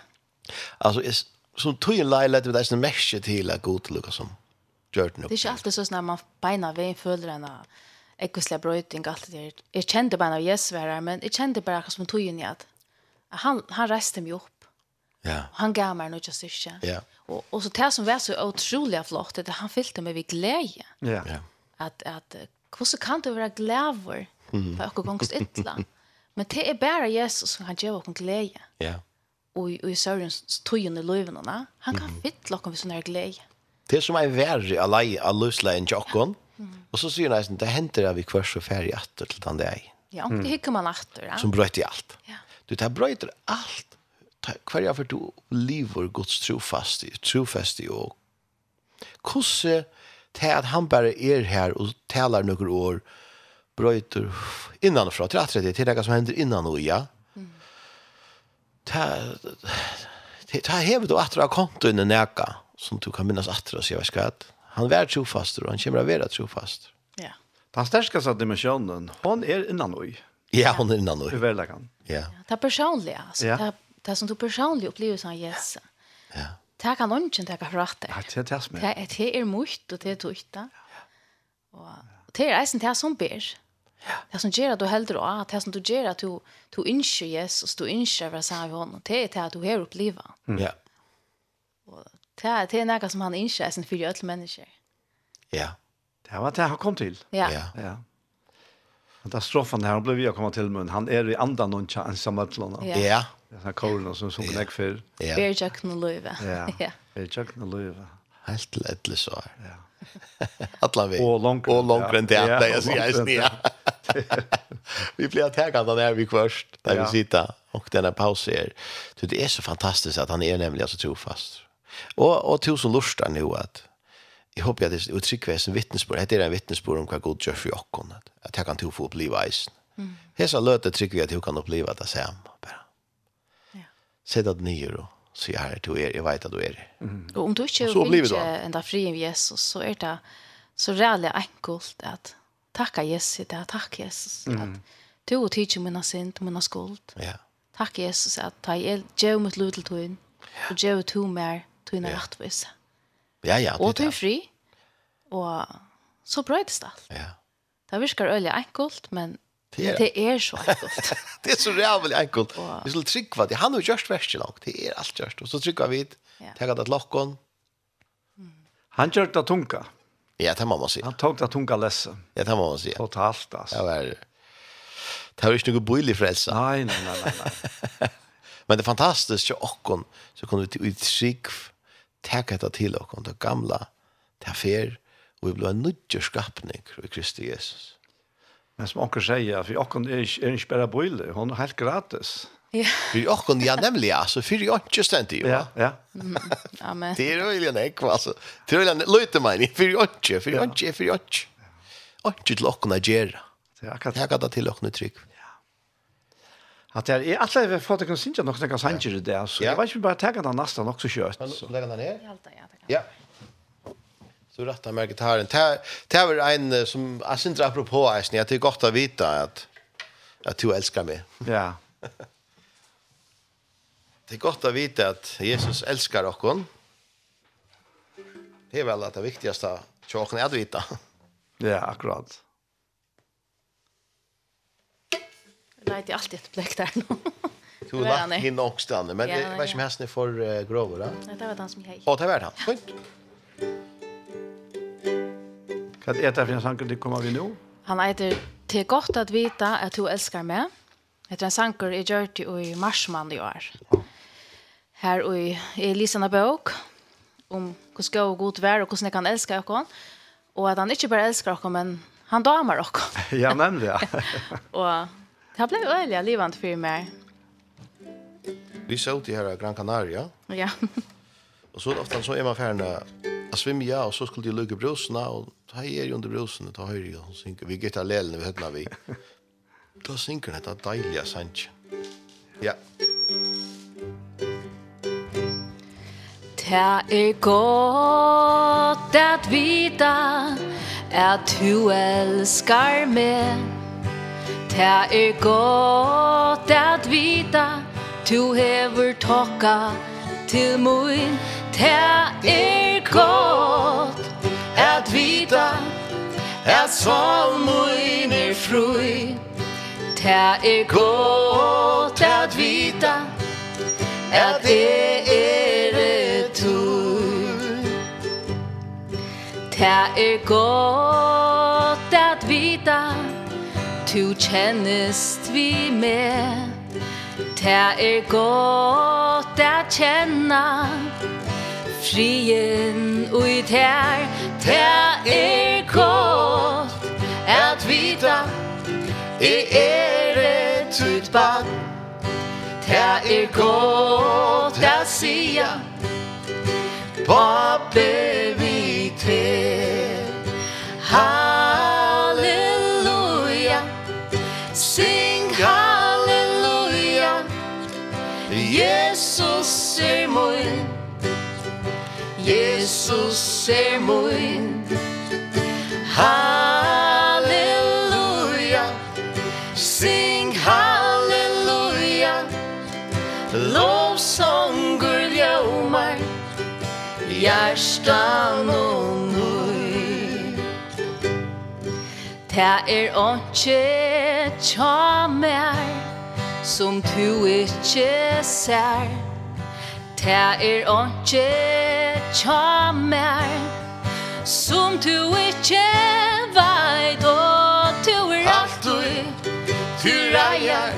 Alltså är, som tog en lei, lät vi där sin mäske till att gå till Lukas som gjort nu. Det är inte alltid så när man beina vid en ekkosliga bröjting allt det där. Jag kände bara av Jesus var här, men jag kände bara som tog in i att han, han reste mig upp. Ja. Han gav mig något styrka. Ja. Och, och så det som var så otroligt flott, det han fyllde mig vid glädje. Ja. ja. Att, att hur kan du vara glädje mm. för att gångst ytla? men det är bara Jesus som kan ge oss glädje. Ja. Och, och i sörjens tog i löven, han kan fylla oss med sån här glädje. Det som er verre av i alla löslägen till Og så sier han, det henter vi kvars og ferie atter til den deg. Ja, mm. det hikker man atter. Ja. Som brøyter alt. Ja. Du, det brøyter alt. Hver jeg for du lever Guds trofast i, trofast i, og hvordan det at han bare er her og taler noen år, brøyter innanfra, til at det er det som hender innan og ja. Mm. Det, det, det hever du atter av kontoen i neka, som du kan minnes atter og si, hva skal jeg Han var trofast og han kommer å være trofast. Ja. Den stärskaste dimensjonen, hon er innan oi. Ja, hon er innan oj. Hur väl kan. Ja. Det er personlig, altså. ja. det, det som du personlig opplever som Jesus. Ja. Det kan någon inte ta för att det. Det är det som er. Det er mycket og det er tukt. Ja. Och det er eisen det som ber. Ja. Det som gjør at du hällde då, det som du gjør at du, du innskjer Jesus och du inser vad som är honom, det er det at du har upplevt. Ja. Mm. Det er, det er noe som han ikke er for alle mennesker. Ja. Det var det han kom til. Ja. ja. ja. Katastrofen her, han ble vi å komme til, men han er i andre noen ensamme til henne. Ja. ja. Det er kåren som som jeg før. Ja. Bergjøkken og løyve. Ja. *laughs* Bergjøkken og løyve. Helt til etter så her. Ja. *laughs* Alla vi. Och långt och långt än det att jag säger snia. Vi blir attackerade där när vi kvörst där vi sitter och den här pausen. Så det är så fantastiskt att han är nämligen så trofast. Og, og til som lustar nu at jeg håper at det uttrykves en vittnesbord, det er en vittnesbord om hva god gjør for jokken, at jeg kan til å få oppleve eisen. Mm. Hesa løte trykker vi at hun kan oppleve det samme, bare. Ja. Se det nye og så her er til er, jeg vet at du er. Mm. Og om du ikke finner en dag fri med Jesus, så er det så rævlig enkelt at takka Jesus, det er takk Jesus, mm. at du og tidsi minna sint, minna skuld. Ja. Takk Jesus, at ta jeg gjør mitt lov til tog inn, og gjør to mer, tøyna ja. rettvis. Ja, ja. Det, og tøy fri, og så brøydes det alt. Ja. Det virker øyelig enkelt, men det er, det er så enkelt. det er så rævlig enkelt. Og... Vi skulle trykva det. Han har gjort gjørst verst nok. Det er alt gjort. Og så trykva vi det. Ja. Tenk at lokken. Mm. Han gjør det tunga. Ja, det må man si. Han tok det tunga lesse. Ja, det må man si. Totalt, altså. Det var, det var ikke noe bøylig frelse. Nei, nei, nei, nei. nei. *laughs* Men det er fantastiskt att åkon så kunde vi till uttryck Takk etter til dere, det gamle, det fer, og vi blir en nødgjør skapning i Kristi Jesus. Men som dere sier, for dere er ikke er ikke bare bøyle, hun er helt gratis. Ja. Vi och ja nämligen alltså för jeg ikke stent ju. Ja, ja. Amen. Det är ju en ekva altså. Det er är en løyte, men för jag ikke, för jag Ikke för jag inte. Och det lockar när ger. Det er akkurat det till och nu tryck. Att er är alla vi fått kan synja något några sanger det där så jag vet inte bara tagga den nästa också kört. legger den ner. Ja, ja. Så rätta med gitarren. Det var en som jag syns apropå är att Det är gott att veta att att du älskar mig. Ja. Det är gott att veta att Jesus älskar oss. Det är väl det viktigaste tjocken att veta. Ja, akkurat. Nej, det är alltid ett bläck där. Du har lagt hin också där, men det var som hästen för uh, grover, va? Nej, det var han som hej. Åh, det var han. Fint. Kan det for för en sanker det kommer vi nu? Han heter Te gott att vita att du älskar mig. Heter en sanker i Gjørti och i Marsman i år. Här och i Elisana bok om hur ska och gott vär och hur ni kan älska dere. Och att han inte bara älskar dere, men han damar dere. ja, nämligen. *laughs* och Det blev öliga livant för mig. Vi såg det här i Gran Canaria. Ja. och så ofta så är man färna att ja, och så skulle de lugga brusna och ta er ju under brusen och ta höjre och synka. Vi gick till vi hette vi. Då synker detta dejliga sanch. Ja. Det er *laughs* godt at vita at du elskar meg Her er godt at vita Tu hever tokka til mun Her er godt at vita At sol mun er frui Her er godt at vita At det er tur Her er godt at vita tu kjennest vi med Ta er godt at kjenna Frien ui ter Ta er godt at vita E er et utbad Ta er godt at sia Pappe vi tær Jesus er mod Jesus er mod Halleluja. Sing halleluja. Lovsång gul jaumar og nøy. Ta er åndsje tja mer Som tu ikkje sær. Ta er onke tja mer Som tu ikkje veit Og tu er alt du Tu reier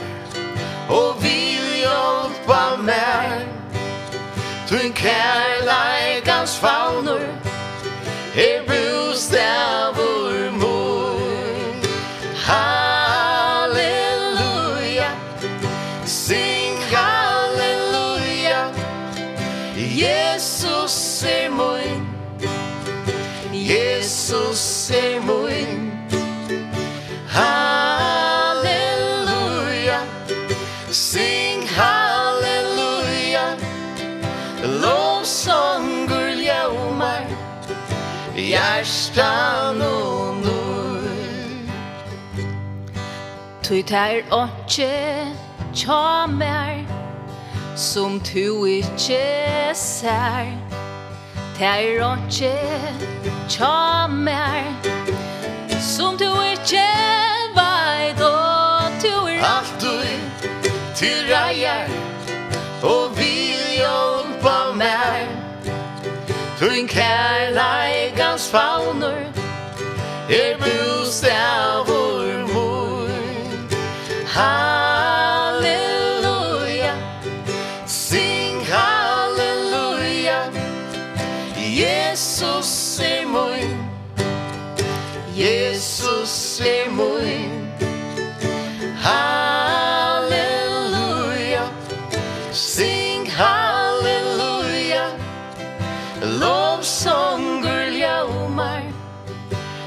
Og vil hjelpa mer Tun kærleikans faunur Er brus der se mun. Halleluja Sing halleluja. Lovsånger ljomar Hjärstan og nur Tui tær åndsje tja mer Som tu ikkje sær. Tær tja mer Som du ikkje veit og du er alltid Til reier og vil hjelpa mer Tun kærleikans faunur Er bostav og mor Ha oss emot Halleluja. Sing halleluja. Lovsånger ljaumar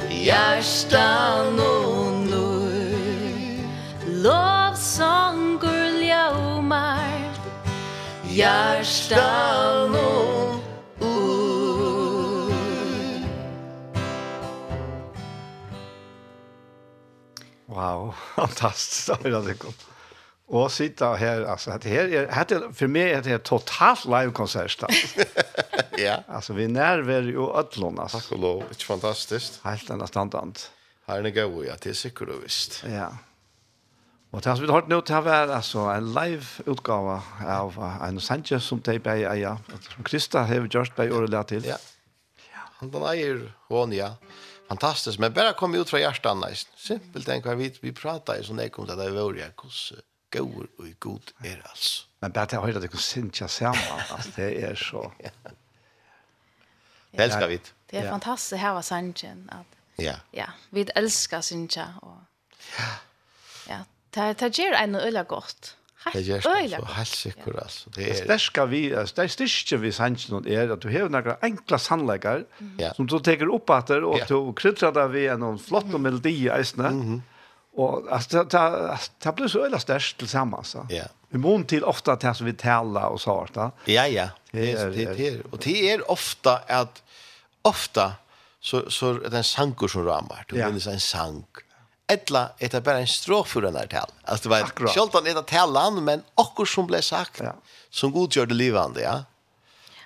Hjärstan och nöj Lovsånger ljaumar Hjärstan och Wow, *laughs* fantastiskt. Och sitta här alltså det här är här för mig är det totalt livekonsert. *laughs* ja. Alltså vi nerver ju öllon alltså. Tack och lov, det är fantastiskt. Helt enda standant. Här är det gå ja, det är säkert och visst. Ja. Och det har vi hört nu till här alltså en live utgåva av en sanje som det är ja, som Krista har gjort på året till. Ja. Han var ju hon ja fantastiskt men bara kom ut från hjärtan nice. Simpelt enkelt vi vi pratar ju så när kom det där vore jag kus god och god är alls Men bara att höra det kan synka samman alltså det är så. Det älskar vi. Det är fantastiskt här var Sanchen att Ja. Ja, vi älskar synja och Ja. Ja, det det ger en öla gott. Det gjør det så helt sikkert, altså. Det er sterske vi, det styrker vi sannsyn er at du har noen enkla sannlegger som du teker opp etter, og du krydder deg ved en flott og melodi i eisene. Og altså, det blir så øyla størst til sammen, så. Ja. Vi må til ofte at det som vi taler og så, da. Ja, ja. Det er, det er, og det er ofte at, ofte, så, så er det en sanger som rammer. Du ja. minnes en sank. Ja etla det bara en strof för den här tal. Alltså det var självt det talan men också som blev sagt ja. som god gör det livande ja.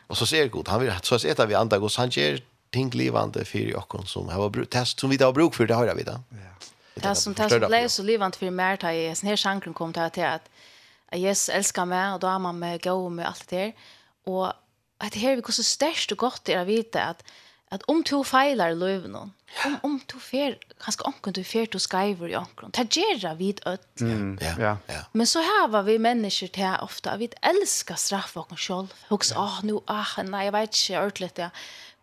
Och så ser god han vill så att vi andra god han ger ting livande för och som har bruk test som vi har bruk för det har vi då. Ja. Det som det som blev så livande för mer tar är sån här sjanken kom till att att Jesus älskar mig och då är man med gå med allt det där. Och att det här vi går så störst och gott är att veta att at om to feilar løven om, om to fer, kanskje onken du fer to skriver i onken, ta gjør vid et. Mm. Ja. Ja. ja. Men så har vi mennesker til ofte, at vi elsker straff og oss selv. Hoks, ja. åh, nu, ah, nei, jeg vet ikke ordentlig ja.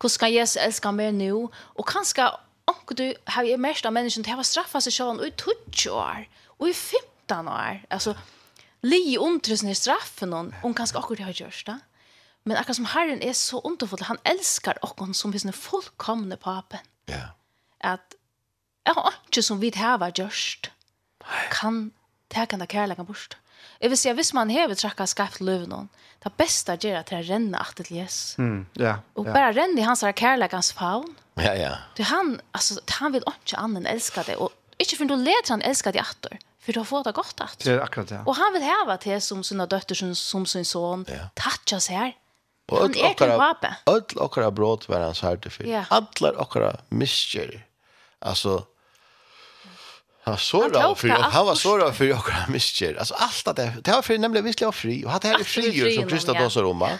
Hvordan kan Jesus elske meg nå? Og kanskje onken du har jeg mest av menneskene til å straffa seg selv i 20 år, og i 15 år. Altså, li undres straffen, om kanskje akkurat det har gjort det. Ja Men akkurat som Herren er så underfull, han elskar okkon som his fullkomne papen. Ja. At jeg har ikke som vi hava gjørst, kan teka den kærlegan bort. Jeg vil si at hvis man hever trakka skapt løv noen, det beste gjør at det renner at til Jesus. Mm, ja, og bare ja. renner i hans kærlegans faun. Ja, ja. Det han, altså, han vil ikke annen elska det, og ikke for du leder han elska det atter, for du har fått det godt att. Det er akkurat det. Ja. Og han vil heva til som sina døtter, som, som sin son, ja. tatjas her, Og han er til vape. Öll okkara brot var hans harte for. Ja. Allar okkara miskjer. Altså, han såra og fyra, han var såra og okkara miskjer. Altså, allt det, det var för nemlig vislig og fri, og hatt her er frier som Krista Dåsa Roma.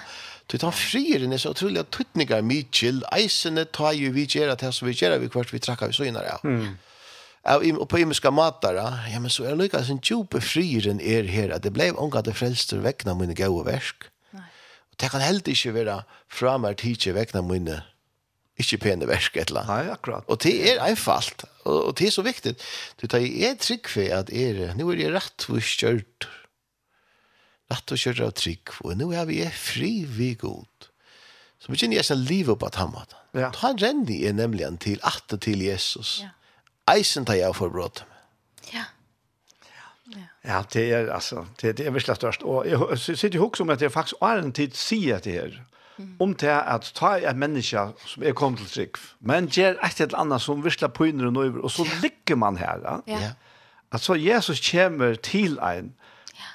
Du tar frier er så utrolig at tuttningar mykjel, eisene tar jo vi gjerra det som vi gjerra vi kvart vi trakka vi søgnar av. Mm. Og på imiska matar, ja, men så er lykka sin djupe frieren er her, at det blev omgat det frelster vekna mine gode versk Og det kan heller ikke være fra meg tidsi vekna mine ikke pene versk et eller annet. Nei, akkurat. Og det er einfalt, og, og det er så viktig. Du tar jeg trygg for at er, nå er jeg rett og kjørt, rett og kjørt av trygg, og nå er vi fri vi god. Så begynner jeg sånn liv på at han måtte. Ja. Da renner jeg nemlig til at til Jesus. Ja. Eisen tar jeg for brått. Ja. Ja, det er altså, det, det er virkelig størst. Og jeg sitter jo om at jeg faktisk har en tid sier det her. Mm. Om til at ta en menneske som er kommet til trygg, men gjør et eller annet som virkelig pøyner og nøyver, og så ligger man her. Ja. ja. Altså, Jesus kommer til en,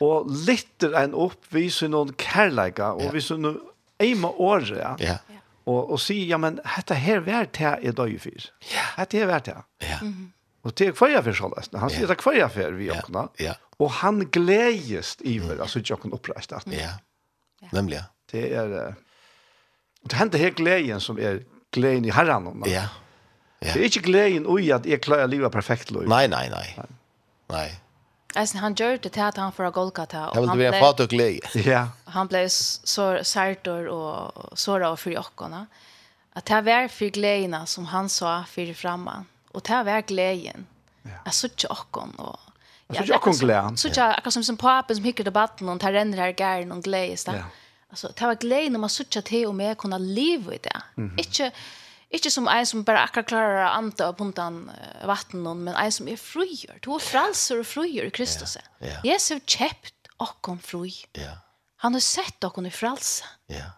og lytter en opp, viser noen kærleika, og ja. viser noen eime året, ja. ja. Og, og sier, ja, men dette her vært her er døyfyr. Ja. Dette her vært her. Ja. Mm -hmm. Og det är kvar för sållas. Han sier det er kvar for vi åkna. Ja. Och han glädjest i väl alltså jag kan uppresta att. Ja. Nämligen. Det är det hender helt gleden som är gleden i Herren. Ja. Ja. Det är ikke gleden i at jeg klarer livet perfekt. Nej, nej, nej. Nej. Alltså han gör det till att han får Golgata och han blev fat och glädje. Ja. Han blev så särtor och såra och för jockorna. Att det var för glädjerna som han sa för framman. Og det var gleden. Ja. Jeg sier ikke åkken. Og, ja, jeg sier ikke åkken gleden. Så ikke akkurat som, som papen som hikker debatten, og tar renner her gæren og gledes. Ja. Altså, det var gleden om man sier ikke til og med kunne leve i det. Mm -hmm. Ikke Ikke som en som bare akkurat klarer å anta og punta uh, vatten, men en som er frugjør. Du er fralser og frugjør i Kristus. Ja, ja. Jesus har kjøpt åkken frøy. Ja. Han har sett åkken i fralse. Ja.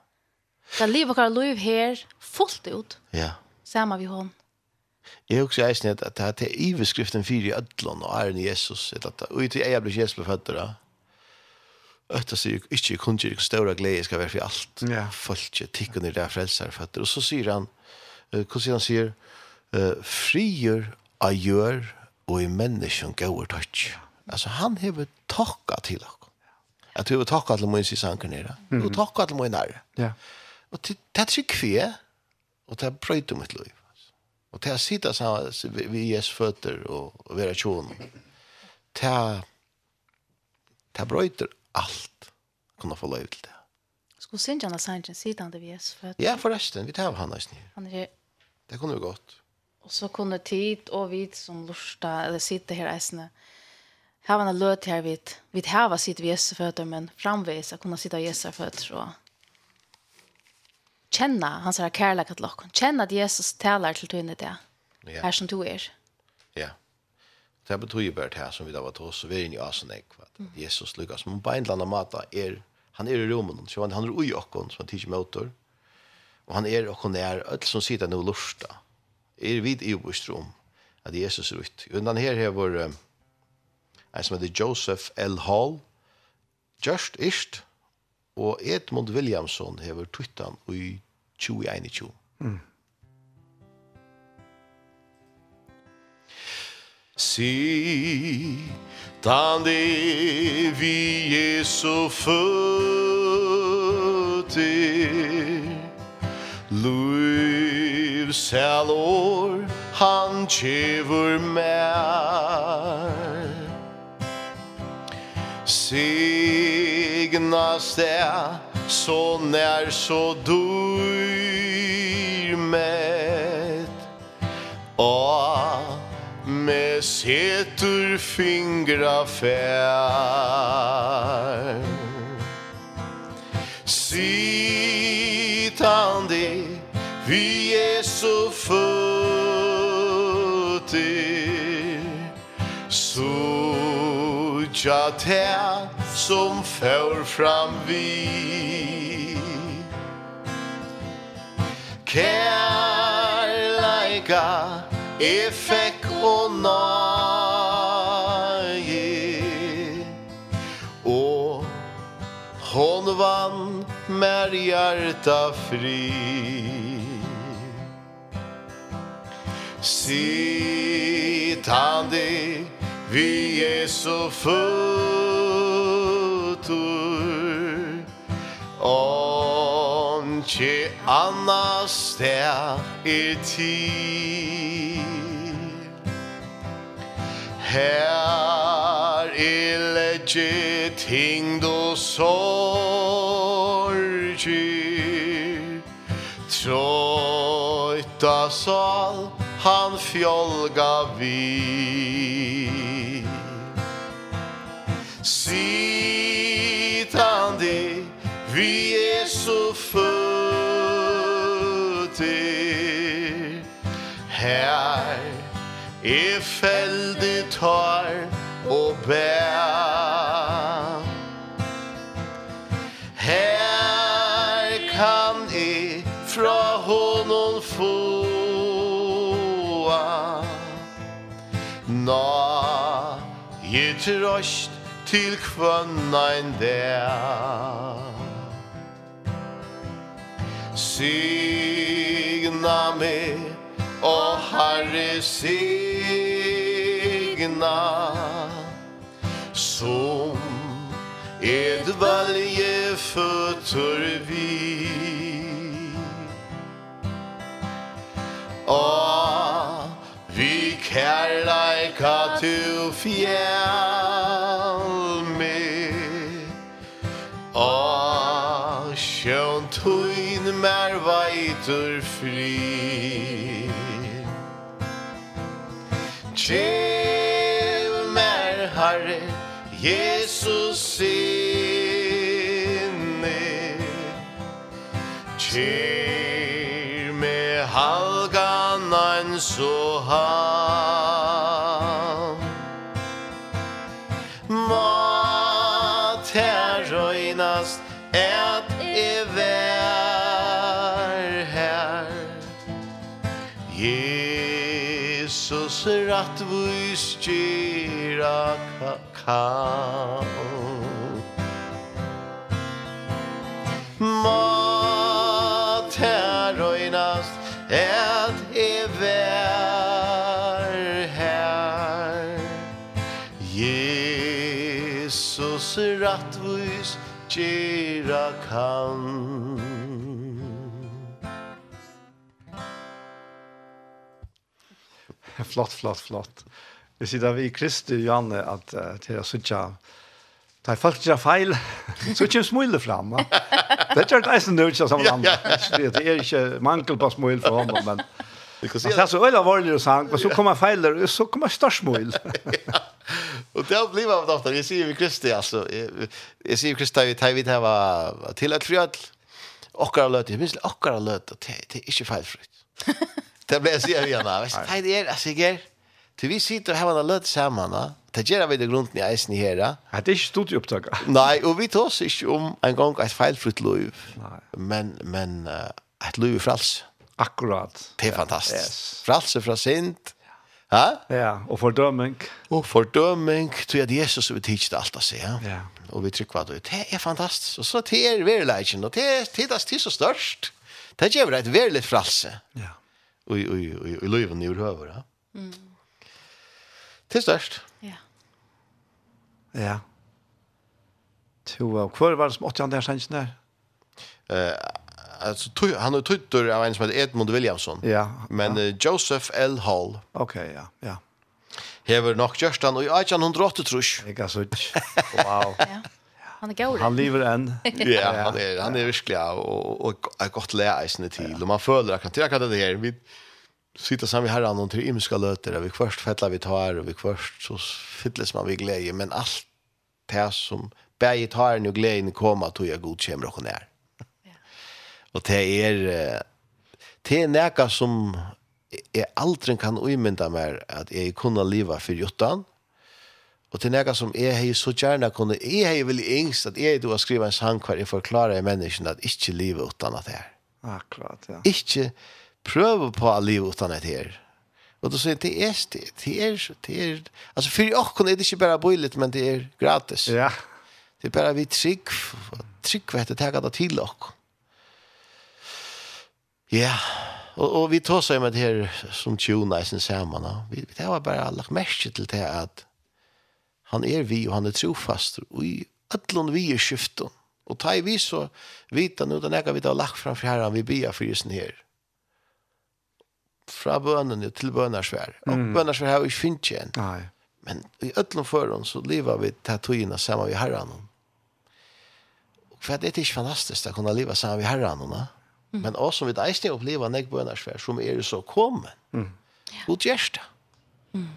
Det er livet og liv her fullt ut. Ja. Samme vi hånd. Jeg husker eisen at det er til iveskriften fire i ødlån og æren i Jesus. Og i til jeg blir Jesus befødt da. Øtta sier ikke kun til større glede skal være for alt. Ja. Folk ikke tikkene der frelser født. Og så sier han, hvordan sier han sier, frier av gjør og i menneskjen gauer tøtt. Altså han hever takka til dere. At du har takka til min sisanker nere. Du takka til min nære. Ja. Og det er ikke kve, og det er brøyde mitt liv. Og til å sitte sammen vi Jesu føtter og, og være tjoen. Til å brøyter allt kunna få lov til det. Skulle synge han av sangen sidan det vi er født? Ja, forresten, vi tar han hans nye. Han er... Det kunne vi godt. Og så kunne tid og vi som lorsta, eller sitte her eisene, Här var en löt här vid vid här var sitter vi Jesu men framvis att kunna sitta i Jesu fötter och kjenne hans her kærlighet til dere. Kjenne at Jesus taler til tøyne det. Ja. Her som du er. Ja. Det betyr bare det her som vi da var til oss, vi er inne i asen jeg, mm. Jesus lykkes. Men på en eller annen måte er, han er i rommet, så han, han er ui okken, som han tidser møter. Og han er okken er, alt som sitter nå lursta, Er vid i oppstrom, at Jesus er ut. Undan her har vår, um, en som heter Joseph L. Hall, Just ist, Og Edmund Williamson hever tuttan i 2021. Mm. Si, tande vi Jesu fötter Luiv halor han tjevur mer Si, egna stær Så när så dyr med. Och med setur fingra fær. Sitande vi er så fötter Så jag som fær fram vi Kærleika effekt og nage Og hon vann mer hjarta fri Sitt vi Jesu fötter Onke annas der er tid Her er legge ting du sorger Trøyta sal han fjolga vid sitande vi er så fötter her er fältet har og bær. Her kan jeg fra honom få. Nå, jeg trøst til kvønnein der Signa meg, og Herre signa. Som edvalje fötter vi. Og vi kærleika til fjell tuin mer veitur fri. Tjev mer Herre Jesus sinne. Tjev me halgan an so har rättvist gira kall Mat här röjnast ett evär her. Jesus rättvist gira kall *laughs* flott, flott, flott. Vi sitter vi i Kristi Janne at uh, til å sitte Det er faktisk ikke feil. Så kommer smule fram. Va? *laughs* Det er ikke det som nødvendig sammen andre. Det er ikke mangel på smule for ham, *laughs* men det er så øyne alvorlig og sang, men så kommer feil, og så kommer størst smule. Og det har blivit av doftar. Jeg sier vi Kristi, altså. Jeg sier vi Kristi, vi tar vidt her var til et frjall. Okkar løte, jeg minns okkar løte, det er ikke feilfritt. Det blir så jag igen. Vet du, det är alltså jag. Du vi sitter här och låter samman, va? Det gör vi det grunden i isen här. Ja, det er stort upptag. Nej, och vi tar sig om en gång ett felfritt liv. Men men ett liv i frals. Akkurat. Det är fantastiskt. Yes. För alls från synd. Ja? Ja, og fordøming. Og fordøming, tror jeg Jesus vil teach det alt å si, ja. ja. Og vi trykker hva det. Det er fantastisk. Og så det er verileggen, og det er det så størst. Det gjør det et verilig fralse. Ja i, i, i, i løyven i høver. Ja? Mm. Til størst. Ja. Ja. To, hva var det som 80 andre sannsyn der? Eh, alltså tog, han har tuttor av en som heter Edmund Williamson. Ja. Men ja. Uh, Joseph L. Hall. Okej, okay, ja. Ja. Hever nok Kjørstan, og i 1808 trus. Ikke så Wow. ja han är god. Han lever än. *laughs* ja, han är han är verkligen och och ett gott läge till och man följer att jag kan det här vi sitter sen vi här annan till imska löter vi först fettlar vi tar och vi först så fylldes man vi glädje men allt det som bäge tar nu glädjen komma till jag godkänner och när. Ja. Och det är det är näka som jag aldrig kan omynda mer att jag kunna leva för jottan. Mm Og til nega som jeg hei så gjerne kunne, jeg hei vel yngst at jeg du har skrivet en sang hver jeg forklarer i menneskene at ikke livet utan at det er. Akkurat, ja. Ikke prøve på at livet utan at det er. Og då sier det er det, det er, det er, altså for jeg kunne det ikke bare bøylet, men det er gratis. Ja. Det er bare vi trygg, trygg vet du, tega det til dere. Ja, og, og vi tar seg med det her som tjona i sin sammen. Vi, det var bare lagt merke til det at han er vi, og han er trofast, og i ætlån vi er skiften. Og ta i vi så vita nu, den ega vi har lagt framfor herren, vi bia for jesen her. Fra bønene til bønarsvær. Og mm. bønarsvær har vi ikke finnet igjen. Nei. Men i ætlån føren så lever vi tatoina sammen vi herran Og for det er ikke fantastisk å kunne leva sammen vi herran Mm. Men også vi eisne oppleva nek bønarsvær som er så kommet. Mm. god Og gjerst. Mm.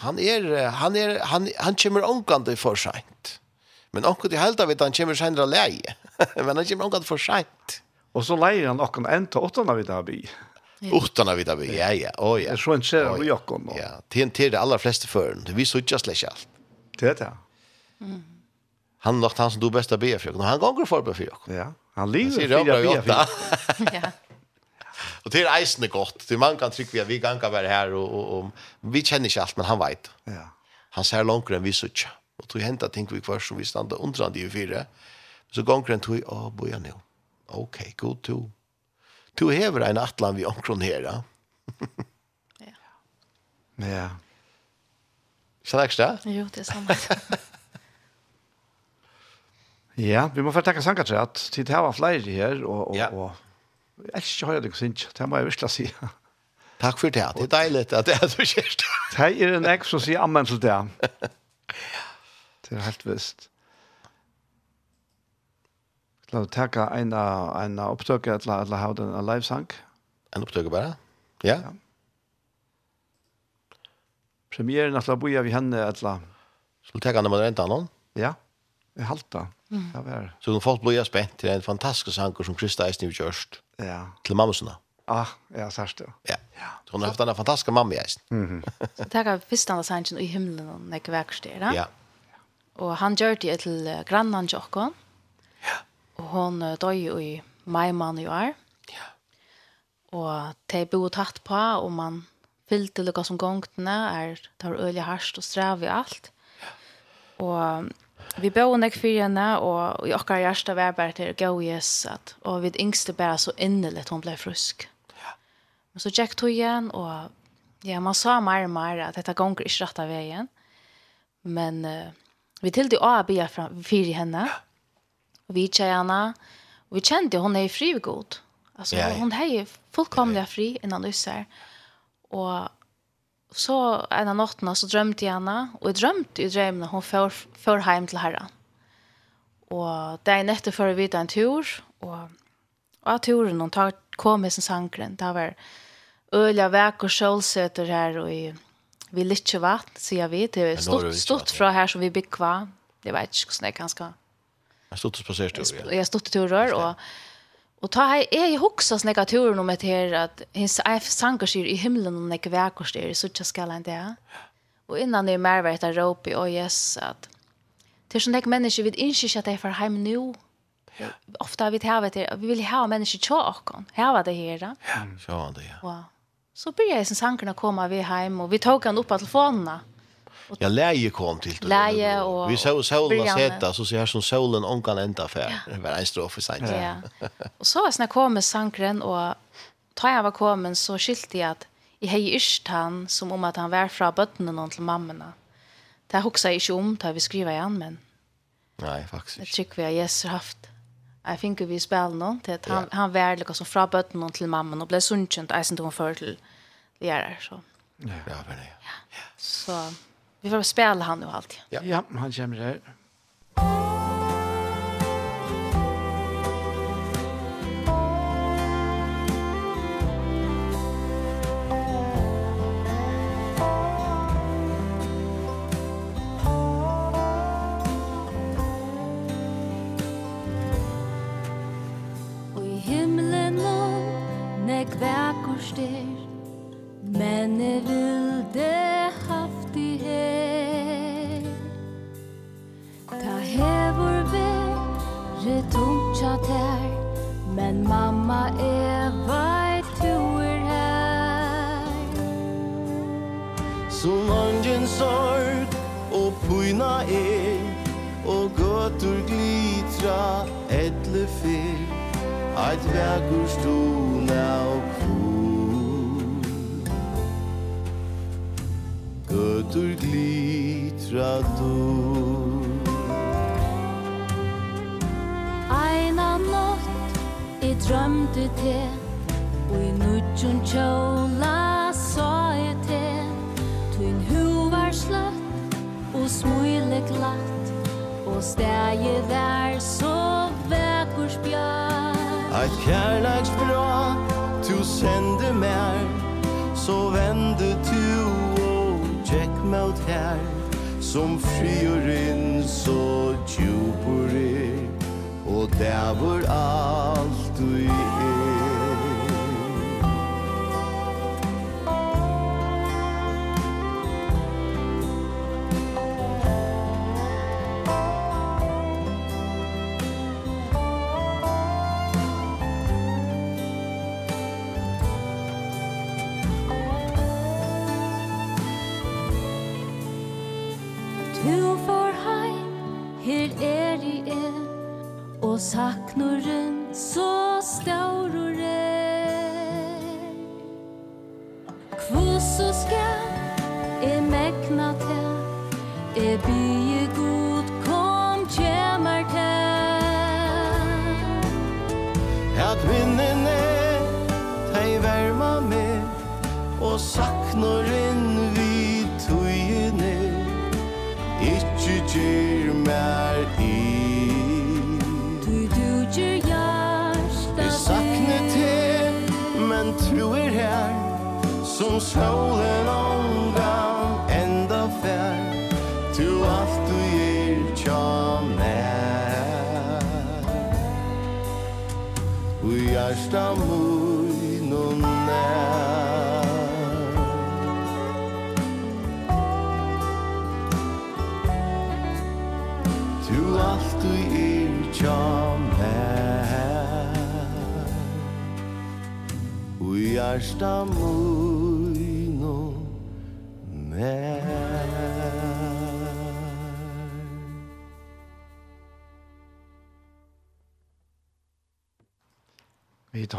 Han er, han er, han, han kommer omgående for sent. Men onkel det helda vet han kommer senere leie. *laughs* Men han kommer omgående for sent. Og så leier han okken en til åttene vi da by. Åttene vi da by, ja, ja. Å, ja. Så en ser vi okken. Ja, till til det aller fleste förn. Vi så slett ikke alt. Det er det. Han er nok han som du best av BF-jokken. Han ganger för for. Ja, han lever for BF-jokken. Ja. Och det är isen är gott. Det man kan trycka vi vi kan vara här och, och, och vi känner inte allt men han vet. Ja. Han ser långt än vi så tjå. Och då händer tänker vi kvar som vi stannar undrande i fyra. Så går kan tog av boja nu. Okej, okay, god to. Du hever en atlan vi omkron här. *laughs* ja. Ja. Skal det ikke Jo, det er samme. *laughs* ja, vi må få takke sanger til at tid her var flere her, og, og, ja. og Jeg elsker ikke å høre deg synes, det må jeg virkelig si. *laughs* Takk for det, det er deilig at det er så kjært. *laughs* Det er en ek som sier ammen til det. *laughs* Det er helt visst. La oss takke en, en opptøk til å ha den livesang. En opptøk bare? Ja. ja. Premieren at la boja vi henne at la... Skulle ta henne med renta noen? Ja. Ja halta. Mm. Det var. Så de folk blir spent till en fantastisk sanger som Krista är har gjort. Ja. Till mammusen. Ah, ja, särskilt. Ja. ja. Så hon har haft en fantastisk mamma i ästen. Mm. så det här första andra sanken i himlen och när jag verkstäder. Ja. Och han gjør det till grannan til Ja. Och hon dör jo i mai man i år. Ja. Och det bo tatt på och man fyllde lukka som gongtene er, tar øyelig harst og strev i alt. Ja. Og Vi bor nek fyrir henne, og i okkar hjärsta var bare til gå jes, at, og vid yngste bare så innelig hon blei frusk. Ja. Men så tjekk tog igjen, og ja, man sa mer og mer at dette gonger ikke rett av veien. Men uh, vi tildi å be fyrir henne, og vi tjekk henne, og vi kjente hon er fri god. Altså, ja, ja. hon er fullkomlig fri innan du ser. Og så en av nattene så drømte jeg henne, og jeg drømte i drømmene hun før, før hjem til herren. Og det er nettopp for å vite en tur, og, og av turen hun tar, kom med sin sankren, det var øl av vek og kjølseter her, og i, vi litt vatt, sier vi, det er stort, stort fra her som vi bygger hva, det vet ikke hvordan det er ganske. Jeg stod til spasert tur, ja. Jeg stod til turer, og Og ta hei, jeg hoksa också snäcka turen om et her, at hins his sanger sier i himmelen om näka vekkors der, så tja skal han det. Og innan det er mer vet att ropa och yes at till sån där at vid inte ikke at jeg får heim nu. Ofta har vi tar vet vi vil ha mennesker tjockon. Här var det her, Ja, så var det. Ja. Så började sen sangerna komma vi heim, og vi tog han upp på telefonerna. Ja, läge kom till det. Läge och Vi såg solen sätta så ser som solen onkan ända för Ja. Det *laughs* var en strofe sent. Ja. *laughs* og så var jeg kom med sankren, og da jeg var kommet, så skilte jeg at jeg hei yrst han, som om at han var fra bøttene noen til mammene. Det hoksa jeg ikke om, da vi skriver igjen, men... Nej, faktiskt. Det tycker vi har Jesus haft. Jeg finner vi spiller någon til at han, ja. han var liksom fra bøttene noen til mammene, og ble sunnkjent, jeg synes hun til lærere, så... Ja, ja, ja. ja. Så... Vi får spela han nu alltid. Ja, ja han kommer här. Götur glitra dur Eina nått i drømte te Og i nudjun tjóla sa e te Tuin hu var slött og smule glatt Og stegi vær så vekur spjall. Eit kærleiksbra tu sende mer Så vende som frigjør inn så er og der hvor alt du er.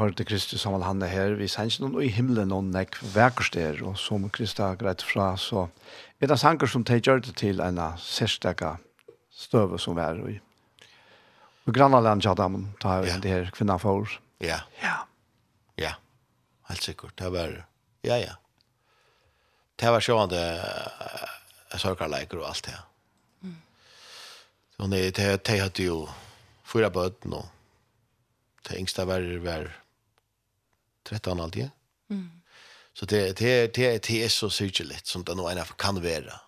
hører til Kristus som han er her, vi sender noen i himmelen noen nekk verkerster, og som Krista har greit fra, så er det sanger som de gjør det til en særstegge støve som er i. Og grannaland, ja, da har vi det her kvinna for. Ja. Ja. Ja. Helt sikkert, det var, ja, ja. Det var sjående uh, sørgerleiker og alt det. Mm. Så det, det, det hadde jo fyra bøten og det yngsta var var 13 alltid. Mm. Så det det det det är så syrligt som det nog ena kan vara.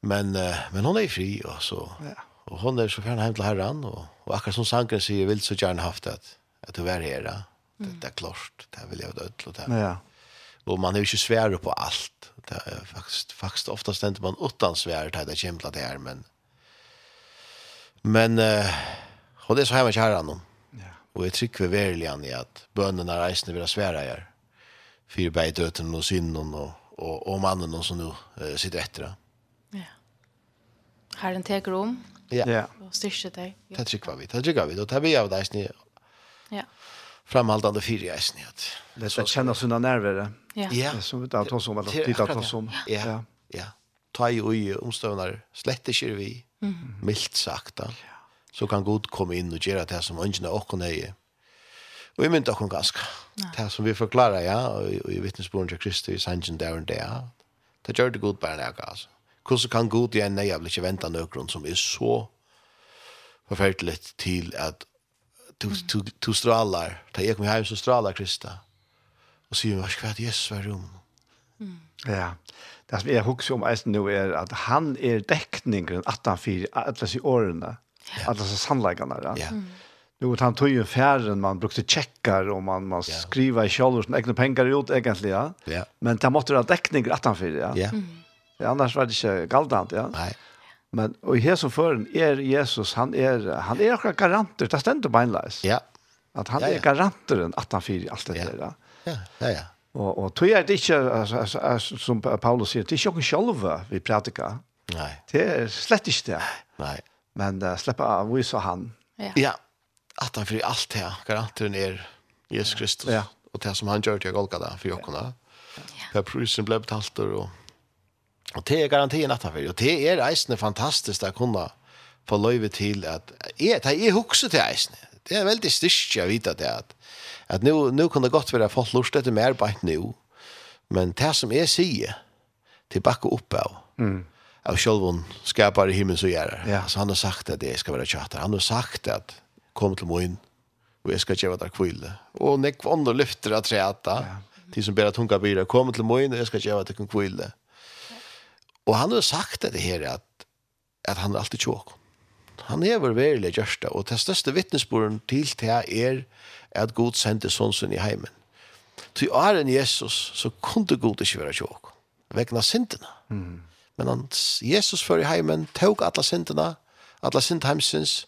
Men men hon är fri och så. Ja. Och hon är så gärna hem till Herren och och akkurat som sanken säger vill så gärna haft att att du är här. Det är klart. Det vill jag dött och det. Ja. Och man är ju inte svär på allt. Det är faktiskt faktiskt ofta ständer man utan svär det där kämpla det här men men eh och det är så här med kärran Og jeg trykker verlig an i at bønene reisende vil ha svære her. Fyre bei beidøten og synden og, og, og mannen som nå uh, sitter etter. Ja. Herren teker om. Ja. ja. Og styrker deg. Det trykker vi. Det trykker vi. Og det blir av reisende. Ja. Framhaldande fyra reisende. Det er å kjenne sine nerver. Ja. Ja. Som vi tar oss om. Eller tar oss om. Ja. Ja. Ta i ui omstøvner. Slett ikke vi. Mm. Mildt sagt. Ja så kan Gud komme inn og gjøre det som ønskene og nøye. Og vi mynte åkken ganske. Det som vi forklarer, ja, og i vittnesbordet til Kristi, i sannsyn der og der, det gjør det Gud bare nøye, altså. Hvordan kan Gud igjen nøye, jeg vil ikke vente nøkron som er så forferdelig til at du, du, du stralar, da jeg kommer hjem så stralar Krista, og sier, hva skal jeg Jesus være om? Mm. Ja, det som jeg husker om eisen nå er at han er dekningen at han fyrer alle disse årene, Ja. Alla så sannläggarna. Ja. ja. Nu han tog ju färden man brukte checkar och man man ja. skriva i källor som egna pengar ut egentligen. Ja. Men det måste ha täckning att han för ja. Ja. Mm. ja. Annars var det inte galdant ja. Nej. Men och här som fören är Jesus han är han är också garanter det ständer på en läs. Ja. Att han ja, ja. är garanteren att han för allt det ja. där. Ja. Ja ja. Och och tror jag det inte alltså, alltså, som Paulus säger det är ju inte själva vi predikar. Nej. Det är slett inte det. Nej. Men uh, släppa av, vi så han. Ja. ja. Att han för allt det här, garantin är Jesus Kristus. Ja. Och det som han gör till Golgata för Jokkona. Ja. Per prisen blev betalt och Och det är garantin att han för. Och det är reisende fantastiskt att kunna få löjve till att det är också till reisende. Det är väldigt styrst jag vet att det att, nu, nu kan det gott vara folk lust etter mer bara nu. Men det som är sier, till backar upp av. Mm av självon skapar i himmel så gör. Ja. Så han har sagt att det ska vara tjater. Han har sagt att kom till moin, och jeg ska gjøre dig kvile. Och när kvonder lyfter att treata, Ja. Till som ber at hon kan. Kom till moin, och jeg ska gjøre dig kvile. Och han har sagt det her att, att han er alltid tjåk. Han är väl verilig gjørsta, Och det største vittnesbordet till det är at Gud sendte sånn i heimen. Till åren Jesus så kunde Gud ikke være tjåk. Vägna synderna. Mm. Men han, Jesus før i heimen, tog alle syndene, alle synd.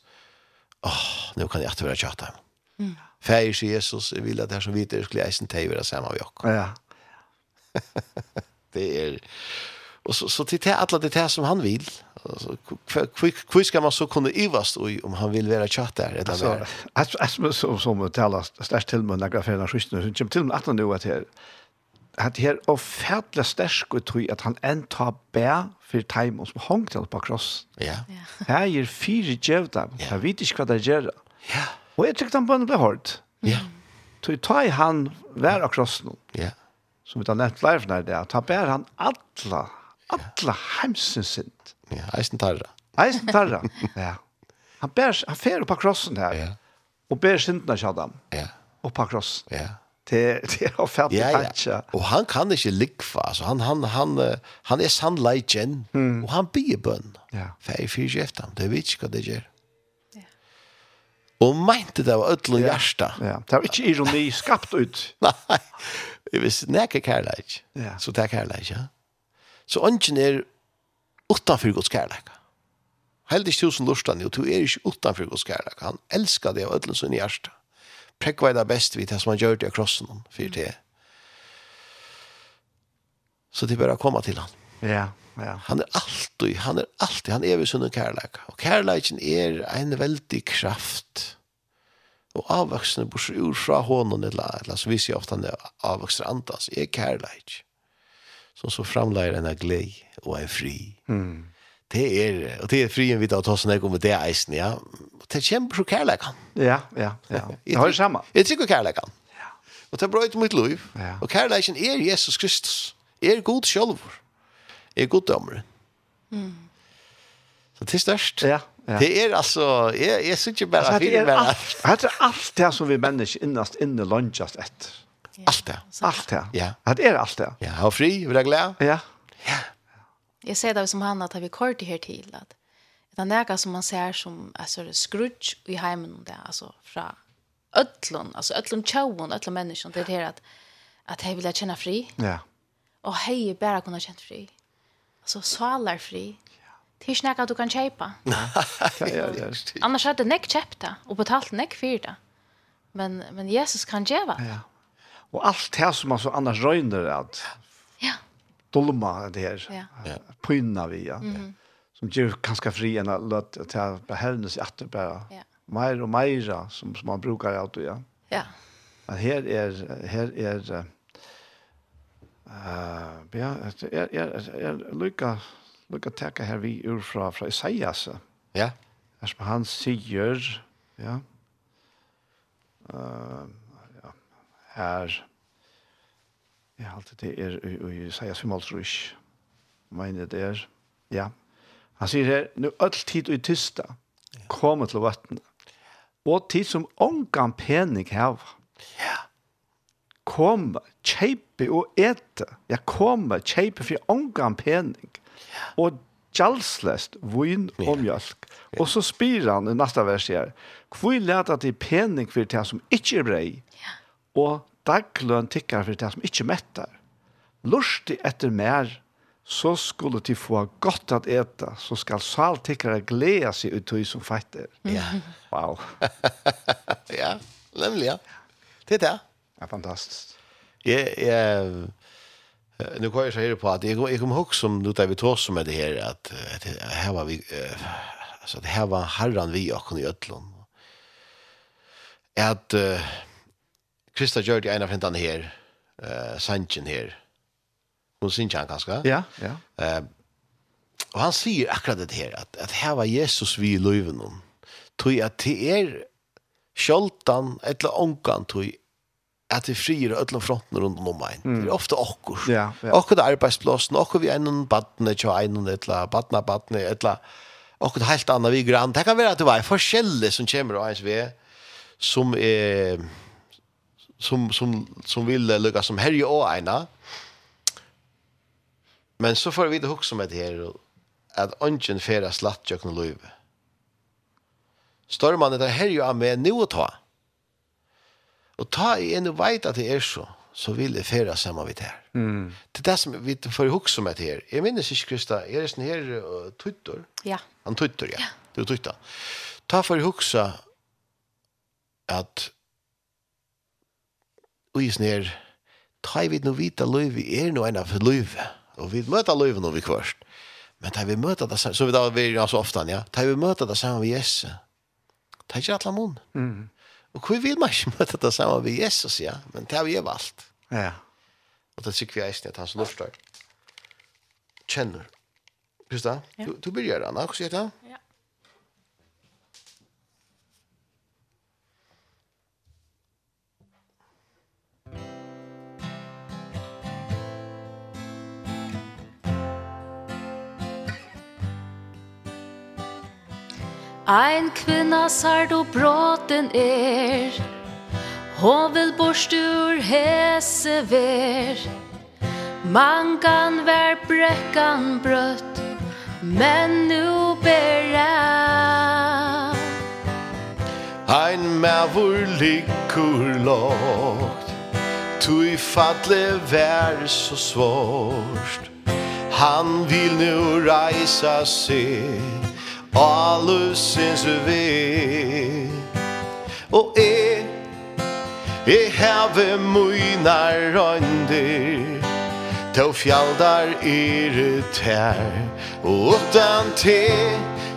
Åh, oh, nå kan jeg ikke være tjata. heim. Mm. Fæger sier Jesus, jeg vil at jeg som videre skulle eisen til å være sammen med dere. Ja. *laughs* det er... Og så, så til det alle det er som han vil. Altså, hvor skal man så kunne ivast om han vil være tjatt der? Altså, jeg som, som, som taler størst til med noen affærer av skystene, som kommer til med att år til at her og færdelig stersk og tog at han enn tar bæ for teim som hong til på kross. Ja. Her er fire djevda, jeg vet ikke hva det gjør. Ja. Og jeg trykker han bønnen ble hård. Ja. Så ta i han hver av krossen. Ja. Som vi har nevnt flere for det, at han bæ han alle, alle heimsen sin. Ja, eisen tarra. Eisen tarra, ja. Han bær, han fer på krossen her. Ja. Og bær sintene kjadam. Ja. Og på krossen. Ja. Det *laughs* det har fått ja, kanske. Ja. Och han kan inte likva alltså han han han han är sann legend mm. och han ber bön. Ja. För i fyra efter det vet jag det gör. Ja. Och meinte det var ödlo hjärta. hjärsta. ja. Det var inte ironi skapt ut. *laughs* Nej. Det visst näka kärlek. Ja. Så det kärlek, ja. Så ungen är utanför Guds kärlek. Heldig tusen lustan, jo, du er ikke utanför Guds kärlek. Han elskar det av ödlen sin hjärsta prekva var det best vi det som han gjør det krossen for det. Så det er bare å komme til han. Ja, ja. Han er alltid, han er alltid, han er ved sunn kærleik. Og kærleiken er en veldig kraft. Og avvaksne bors ur fra hånden, eller, eller så viser jeg ofte han er avvoksne andas, er kærleik. Som så framleier en glei og en fri. Mm. Det er, og det er frien vidt av tossen jeg kommer det eisen, ja. Det kommer så kærlekan. Ja, ja, ja. *laughs* Det har det samme. Jeg tykker kærlekan. Ja. Og det er bra ut mitt liv. Ja. Og kærlekan er Jesus Kristus. Er god sjølver. Er god dømmer. Mm. Så det er størst. Ja, ja. Det er altså, jeg, jeg synes ikke bare fire bare. Det er alt det som vi mennesker innast inne lønnsast etter. Alt det. Alt det. Ja. Det er alt det. Ja, ha fri, vil jeg glede. Ja. Ja. Jag ser det som han att vi kort det här till att det är något som man ser som alltså skrutch i hemmen där alltså från öllon alltså öllon tjauon öllon människan det är det att att hej vill känna fri. Ja. Och hej bara kunna känna fri. Alltså svalar fri. Det är snacka du kan köpa. *laughs* ja, ja, ja. Annars hade näck köpt det och betalt näck för det. Men men Jesus kan ge va. Ja. Och allt det som man så annars röjner att dolma det här. Ja. Pynna vi ja. Mm. Som ger ganska fri en att ta behövnas i att bara. Ja. Mer och mer som som man brukar att ja. Ja. Men här är här är uh, ja, det är är lucka lucka tacka här vi ur fra fra Isaias. Ja. As han säger ja. uh, ja. Här Jeg har alltid det er, og jeg sier svimmeltrus, mener det er, ja. Han sier her, nu all tid og i tysta, komme til vattnet, og tid som ångan pening hava. Ja. Kom, kjeipe og ete. Ja, kom, kjeipe for ångan pening. Og gjalslest, vun og mjölk. Og så spyr han i nasta vers her, hvor leta til pening for det som ikke er brei, og dagløn tikkar for det som ikkje mettar. Lursti etter mer, så skulle de få godt at eta, så skal sal tikkar gleda seg ut tog som feitter. Ja. Wow. *laughs* ja, nemlig ja. Det er det. Det er fantastisk. Jeg, jeg, nu kan jag säga på att jag, jag kommer ihåg som då där vi tås som med det här at, att här var vi alltså det här var herran vi och i Øtland. At, uh, Krista gjør det en av hentene her, uh, Sanchen her. Hun synes han ganske. Ja, ja. Uh, og han sier akkurat det her, at, at her var Jesus vi i løyven om. Tog at det er sjoltan, eller ångan tog at det frier öllum fronten rundt om meg. Mm. Det er ofte okkur. Ja, ja. Okkur det arbeidsplåsen, okkur vi en badne, tja en etla, badna badne, eller okkur det helt anna vi grann. Det kan være at det var forskjellig som kommer av ens vi som er... Eh, som som som vill lukka som herre och ena. Men så får vi det också med det här att ungen fära slatt jag kunde lov. Storman det här ju med nu och ta. Och ta i en vet att det är så så vill det fära samma vid här. Mm. Det där som vi får också med det här. Jag minns inte Krista, är det sån här tuttor? Ja. Han tuttor ja. ja. Du tuttar. Ta för huxa att og i snær, ta i vid no vita løyv, er no en av løyv, og vi møter løyv når vi kvørst. Men ta vi møter det sammen, så vi da vi er så ofte, ja, ta vi møter det sammen med Jesus, ta ikke alle mun, Mm. Og hvor vil man ikke møte det sammen med Jesus, ja, men ta vi er valgt. Ja. Og det sikker vi eisen at han som lortar kjenner. Krista, ja. du, du byrjar, Anna, hva sier det? Ja. Ein kvinna sær då bråten er. Hon vil borst ur hese ver. Mangan vær brekkan brøtt Men nu bera Ein mavur likur lågt Tui fatle vær så svårst Han vil nu reisa seg. Alusins lusens ve Og e E have muinar røndir Tau fjaldar er tær. Og utan te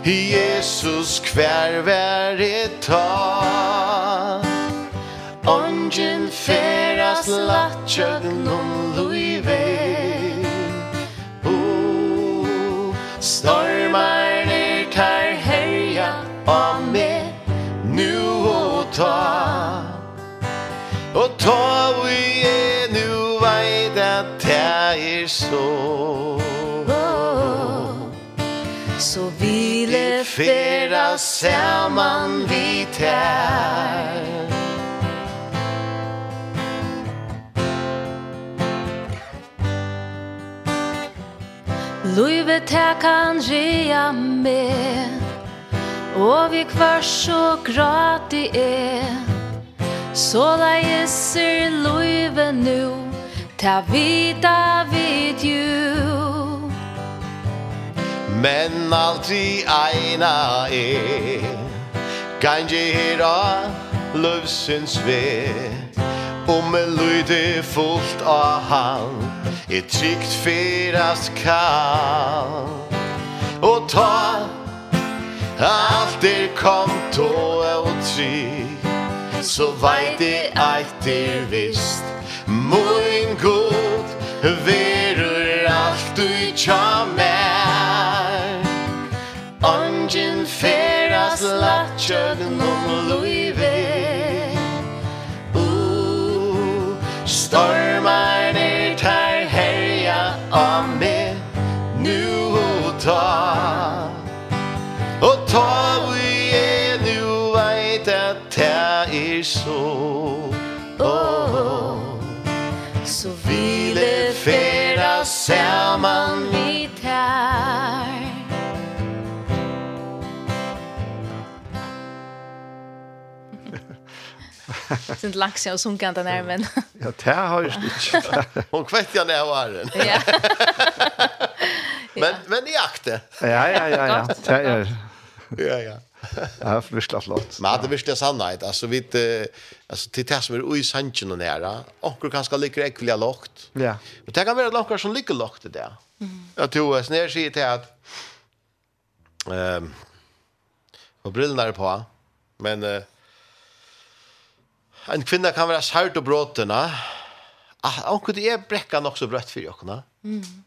Jesus kvær vær e ta Ongen feras latjøgn om luive Oh, stormar Ta vi er nu veit at det er så. Så vi lefera saman vi tær. Luivet her kan rea med Og vi kvar så grati er. Så la jesser loive nu Ta vita vid ju. Men altri eina e Gange hira løvsins ve Om me lyde fullt av han E trygt fyrast kall. Og ta Alt er kom to og trygg så veit det eit er vist. Moin god verur alt du tja mer. Ongen feras latjøg no Saman vi tær Sint laks jag och sunkan den här men Ja, det har ju stitch. Hon kvätt jag ner var den. Ja. Men men i akte. Ja, ja, ja, ja. Det är Ja, ja. Ja, för visst flott. Men det visst är sannhet. Alltså vi Alltså till det som är i sanchen och nära. Och kanske ligger äckliga lågt. Ja. Men det kan vara långt som ligger lågt där. Mm. Jag tror att när jag till att ehm vad brillorna är på. Men uh, en kvinna kan vara sart och bråtena. Ah, hon det är bräcka nog så brött för jokarna. Mm.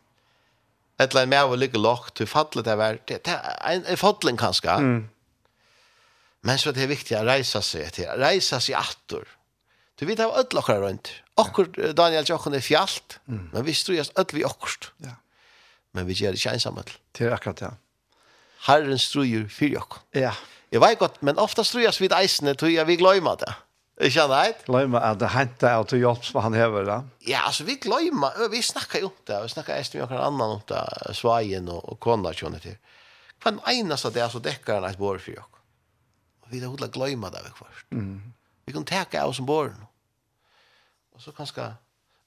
Ett län med att ligga lågt till fallet där var det en en fotling kanske. Mm. Men så det är viktigt att rejsa sig till. Rejsa sig attor. Du vet av ödla okkar rundt. Okkur, Daniel Jokken er fjallt. Mm. Men vi strujast ödla vi okkurst. Ja. Men vi gjør det inte ensamma. Det är akkurat det. Herren strujer för okkar. Ja. Jeg vet godt, men ofta strujas vid eisene, tror jeg vi glömmer det. Ikke han Glömma Gløyma at det hentet at du hjelps hva han hever da? Ja, altså vi gløyma, vi snakker jo om det, vi snakker eist med noen annan om det, svagen og, og kona kjønne til. Hva en eneste det er så dekker han eit bor for jokk. Og vi har hodla gløyma det vi kvart. Mm. Vi kan teka av som bor. Og så kanskje,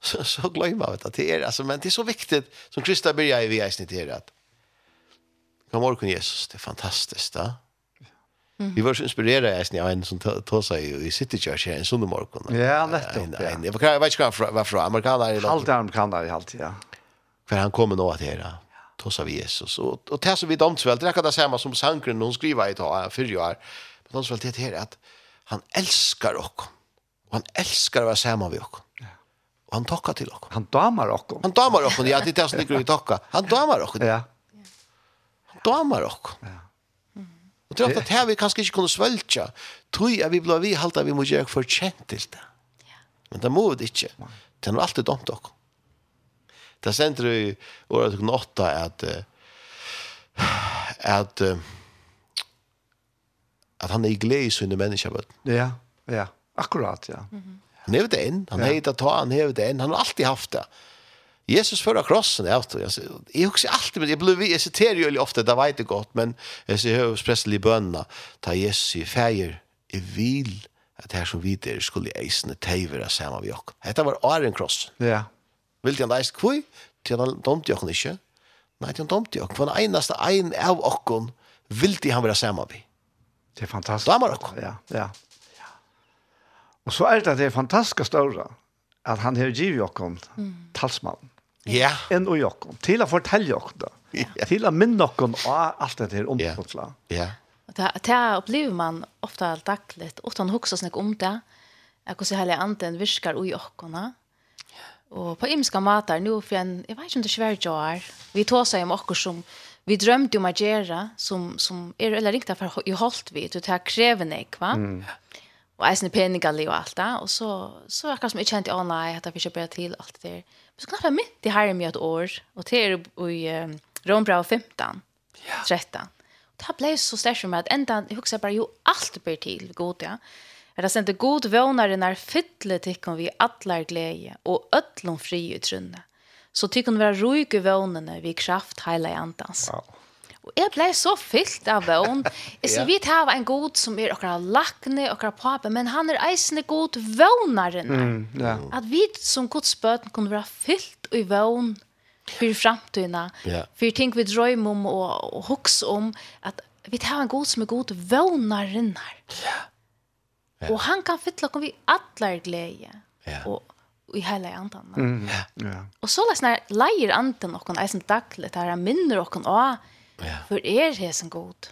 så, så gløyma vi det. Det er, altså, men det er så viktig, som Krista byrja i vi eisen til er at God morgon Jesus, det er fantastiskt da. Mm. Vi var så inspirerade eisen av en som tog seg i City Church her en sundag morgon. Ja, nettopp. Ja. Jeg vet ikke hva han var fra, amerikaner. kan där i allt ja. För han kommer nå att era ja vi Jesus. och och det som vi domsvel, det kan det samma som sankren hon skriver i dag, för år, landsvalget her er at han elskar okk. Og han elskar å være sammen med okk. Og han tokka til okk. Han damar okk. Han damar okk, ja, det er det som ligger i tokka. Han damar okk. Ja. Han damar okk. Ja. Og det er det her vi kanskje ikke kunne svøltja, tror at vi ble vi halte at vi må gjøre for kjent til det. Men det må vi ikke. Det er alltid dumt okk. Det sender i året 8 at at at at han är glede i sunne mennesker. vet. Ja, ja. Akkurat, ja. Mm -hmm. Han är det inn, han ja. det ta, han är det inn, han har alltid haft det. Jesus förra krossen är att jag jag också alltid men jag blev jag citerar ju ofta det vet det gott men jag ser hur i bönna ta Jesus i fejer i vil att här som vidare skulle eisne tevera samma vi och. Detta var Aren kross. Ja. Vill jag läs kvui till han domt jag inte. Nej, han domt jag. För en enaste en av okkon vill han vara samma vi. Det är fantastiskt. Damer och. Ja, ja. ja. Och så är det att det är fantastiskt större att han har givit oss mm. talsmannen. Ja. En och Jokon. Till att fortälla oss det. Ja. Till att minna oss av allt det här omfotla. Ja. ja. Det, det upplever man ofta dagligt. Ofta han huxar sig om det. Jag kan se hela anden viskar i oss. Och på imska matar nu för en, jag vet inte om det är svärt jag är. Vi tar sig om oss som vi drömde om att göra som, som är eller riktigt för i hållt vi, det här kräver nej, va? Mm. Och eisen peningar och allt det, och så, så akkurat som jag kände, åh nej, att jag fick köpa till allt det där. Men så knappt mitt i här med ett år, och det är i um, Rombrau 15, yeah. 13. Och det blev så stärkt för att ända, jag huxar bara, jo, allt blir till, god, ja. Er det sendte god vånare när fytle tikkum vi allar glede og ötlom fri utrunne. Så det kunne være roig i vånene vi kraft heila i antans. Wow. Og jeg ble så fyllt av vån. Jeg *laughs* sier, vi tar en god som er okra lakne, okra pape, men han er eisende god vånaren. Mm, ja. At vi som Guds bøten kunne være fyllt i vån for framtiden, ja. for ting vi drøm om og, og hoks om, at vi tar en god som er god vånaren. Ja. Yeah. Og han kan fylla oss vi atler glede. Ja. Og i hela andan. Mm. Ja. Och så läs när lejer andan och kan eisen dagligt här minner och kan Ja. för er hesen god.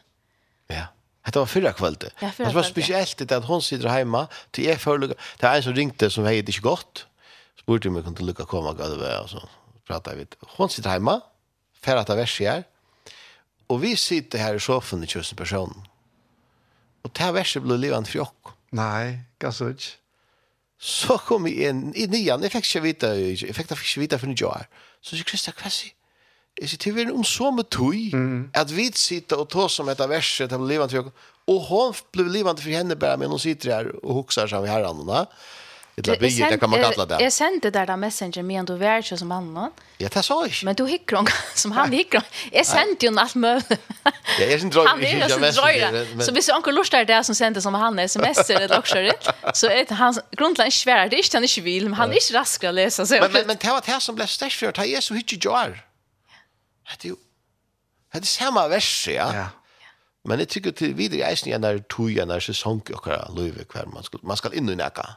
Ja. Det var förra kvällen. Ja, det var speciellt det att hon sitter hemma till är förluga. Det är en som ringte som hej det är gott. Spurte mig kunde lucka komma gå och så pratade vi. Hon sitter hemma för att vers här. Och vi sitter här i soffan i tusen person. Och det här verset blev livande för oss. Nej, kanske. Så kom vi inn i nian, jeg fikk ikke vite, jeg fikk ikke vite for en jar. Så sier Kristian, hva sier? Jeg sier, det er om så med tog, at vi sitter og tar som et av verset, det blir livende for og hon blev livande för henne bare, men hon sitter her og huxar sammen med herrarna. Illa bygge, det kan man kalla det. Jag sände där där messenger med ändå världs som han Ja, det sa jeg ikke. Men du hickar som han hickar. Jag sände ju allt möjligt. Ja, jeg jag syns dröj. Han är ju dröj. Så hvis onkel Lars där där som sände som han sms eller också det. Så är han grundläggande svär det är han inte vill, men han är inte rask att läsa så. Men men det var det som ble størst for, det er så hitch jar. Det er jo, Det er samme vers, ja. Ja. Men det tycker till vidare i eisen när tog när säsong och kvar löve kvar man skal, man skal inn i näka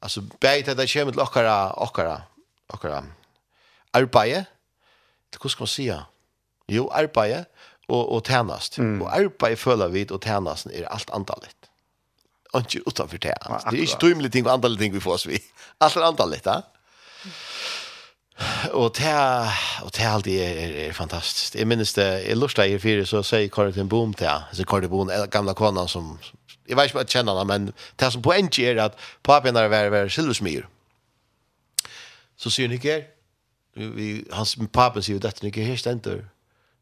alltså bäta det kommer till okkara okkara okkara arbete det kus man se jo arbete och och tjänast mm. och arbete följer vid och tjänsten är allt antalet och inte utanför det alltså. det är inte tymligt ting och antalet ting vi får oss vi allt är antalet ja Och det och det alltid är, är, är fantastiskt. Jag minns det i Lursta i fyra så säger Karin Boom till så Karin Boom gamla konan som Jeg vet ikke om jeg kjenner henne, men det som poenget er at papen er å være silversmyr. Så sier han ikke her, hans papen sier jo dette, ikke her stender,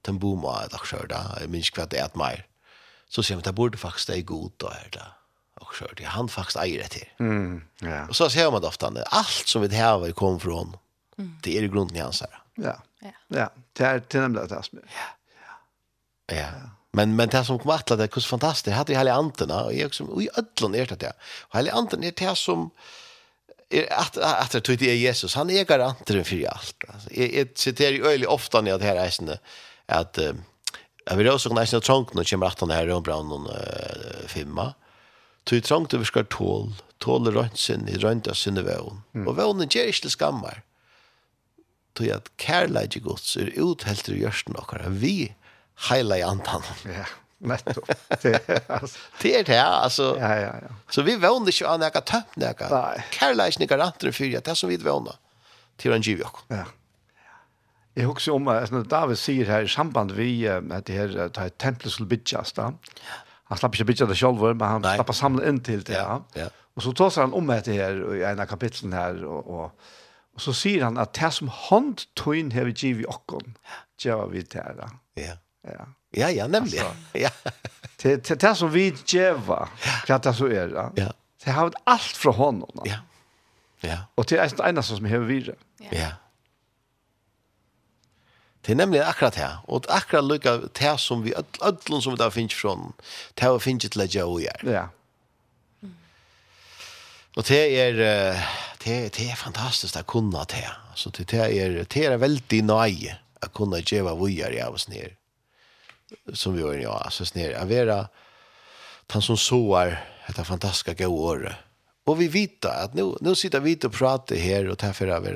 den bor med et aksjør da, jeg minns ikke hva det er et meir. Så sier han, det burde faktisk det er god da her da. Och så det han faktisk eier det till. Mm, ja. Og så ser man det ofta alt som vi det här fra från. Det er i grunden i hans her. Ja. Ja. Ja, det er til nemlig det här. Ja. Ja. ja. Men men det som kom att det är kus fantastiskt. Hade ju hela anterna och jag som i ödlon är det där. Och hela anten är det som är att att det är det Jesus. Han är garanten för allt. Alltså jag citerar ju öjligt ofta när det här är såna att Jag vill också kunna nästan trångt när kommer att han här och brann någon femma. Tu trångt över ska tål, tål röntsen i rönta sinne vån. Och vånen ger inte skammar. Tog att kärlek i gods är uthälter i görsten och vi hela i antan. Ja, nettopp. Det är *laughs* det, alltså. Ja, ja, ja. Så vi vånar inte att näka tömt näka. Nej. Kärlek är garanter för att det som vi vånar till en giv Ja. Jag också om att David säger här i samband vi att det här ta här templet skulle byggas där. Han slapp inte bygga det själv men han slapp samla in till det. Ja. ja. Och så tar han om det här i ena kapitlen här och, och Og så sier han at det som hånd tøyen har vi givet i okken, gjør vi det her. Ja. Ja. Ja, ja, nemlig. *laughs* ja. Til til det som vi geva, kvat det så er. Ja. ja. Det har allt fra hånden. Ja. Ja. Og til det eneste som har videre. Ja. ja. Det er nemlig akkurat det. Og akkurat lykka det som vi, ødlen som vi da finnes fra, det har vi finnes til å gjøre og gjøre. Ja. Og det er, det, er, det er fantastisk å kunne det. Altså, det, er, det er veldig nøye å kunne gjøre og i av oss nere som vi gjør, ja alltså snär avera han som såar dette fantastiska gode året. Och vi vet att nu nu sitter vi och pratar här och därför är vi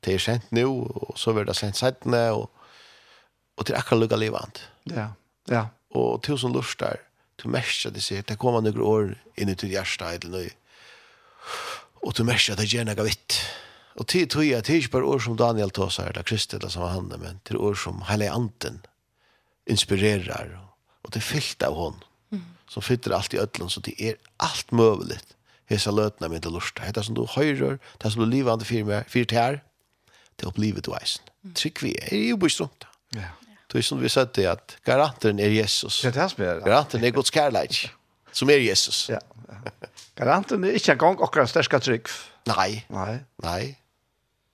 det er sent nu och så blir det sent sättne och och till akkurat lugga livet. Ja. Ja. Och tusen lustar. Du märker det sier, Det kommer noen år in i ditt hjärta eller noe, Och du märker det gjør noe vitt. Och till tror jeg, att er ikke bare år som Daniel Tåsar, eller Kristi, eller som han men till år som hele anden inspirerar og det er fyllt av hon mm. som fyller allt i ödlun så det er allt möjligt hesa lötna med det lusta det som du høyrer det som du livande fyrt med fyrir det til opplivet du eisen mm. trygg vi er jo bostund ja Det är som vi sa det att garanten är Jesus. Det er det Garanteren er Guds kärlek. som är Jesus. Ja. Garanten er ikke engang akkurat sterska trygg. Nej. Nei. Nej.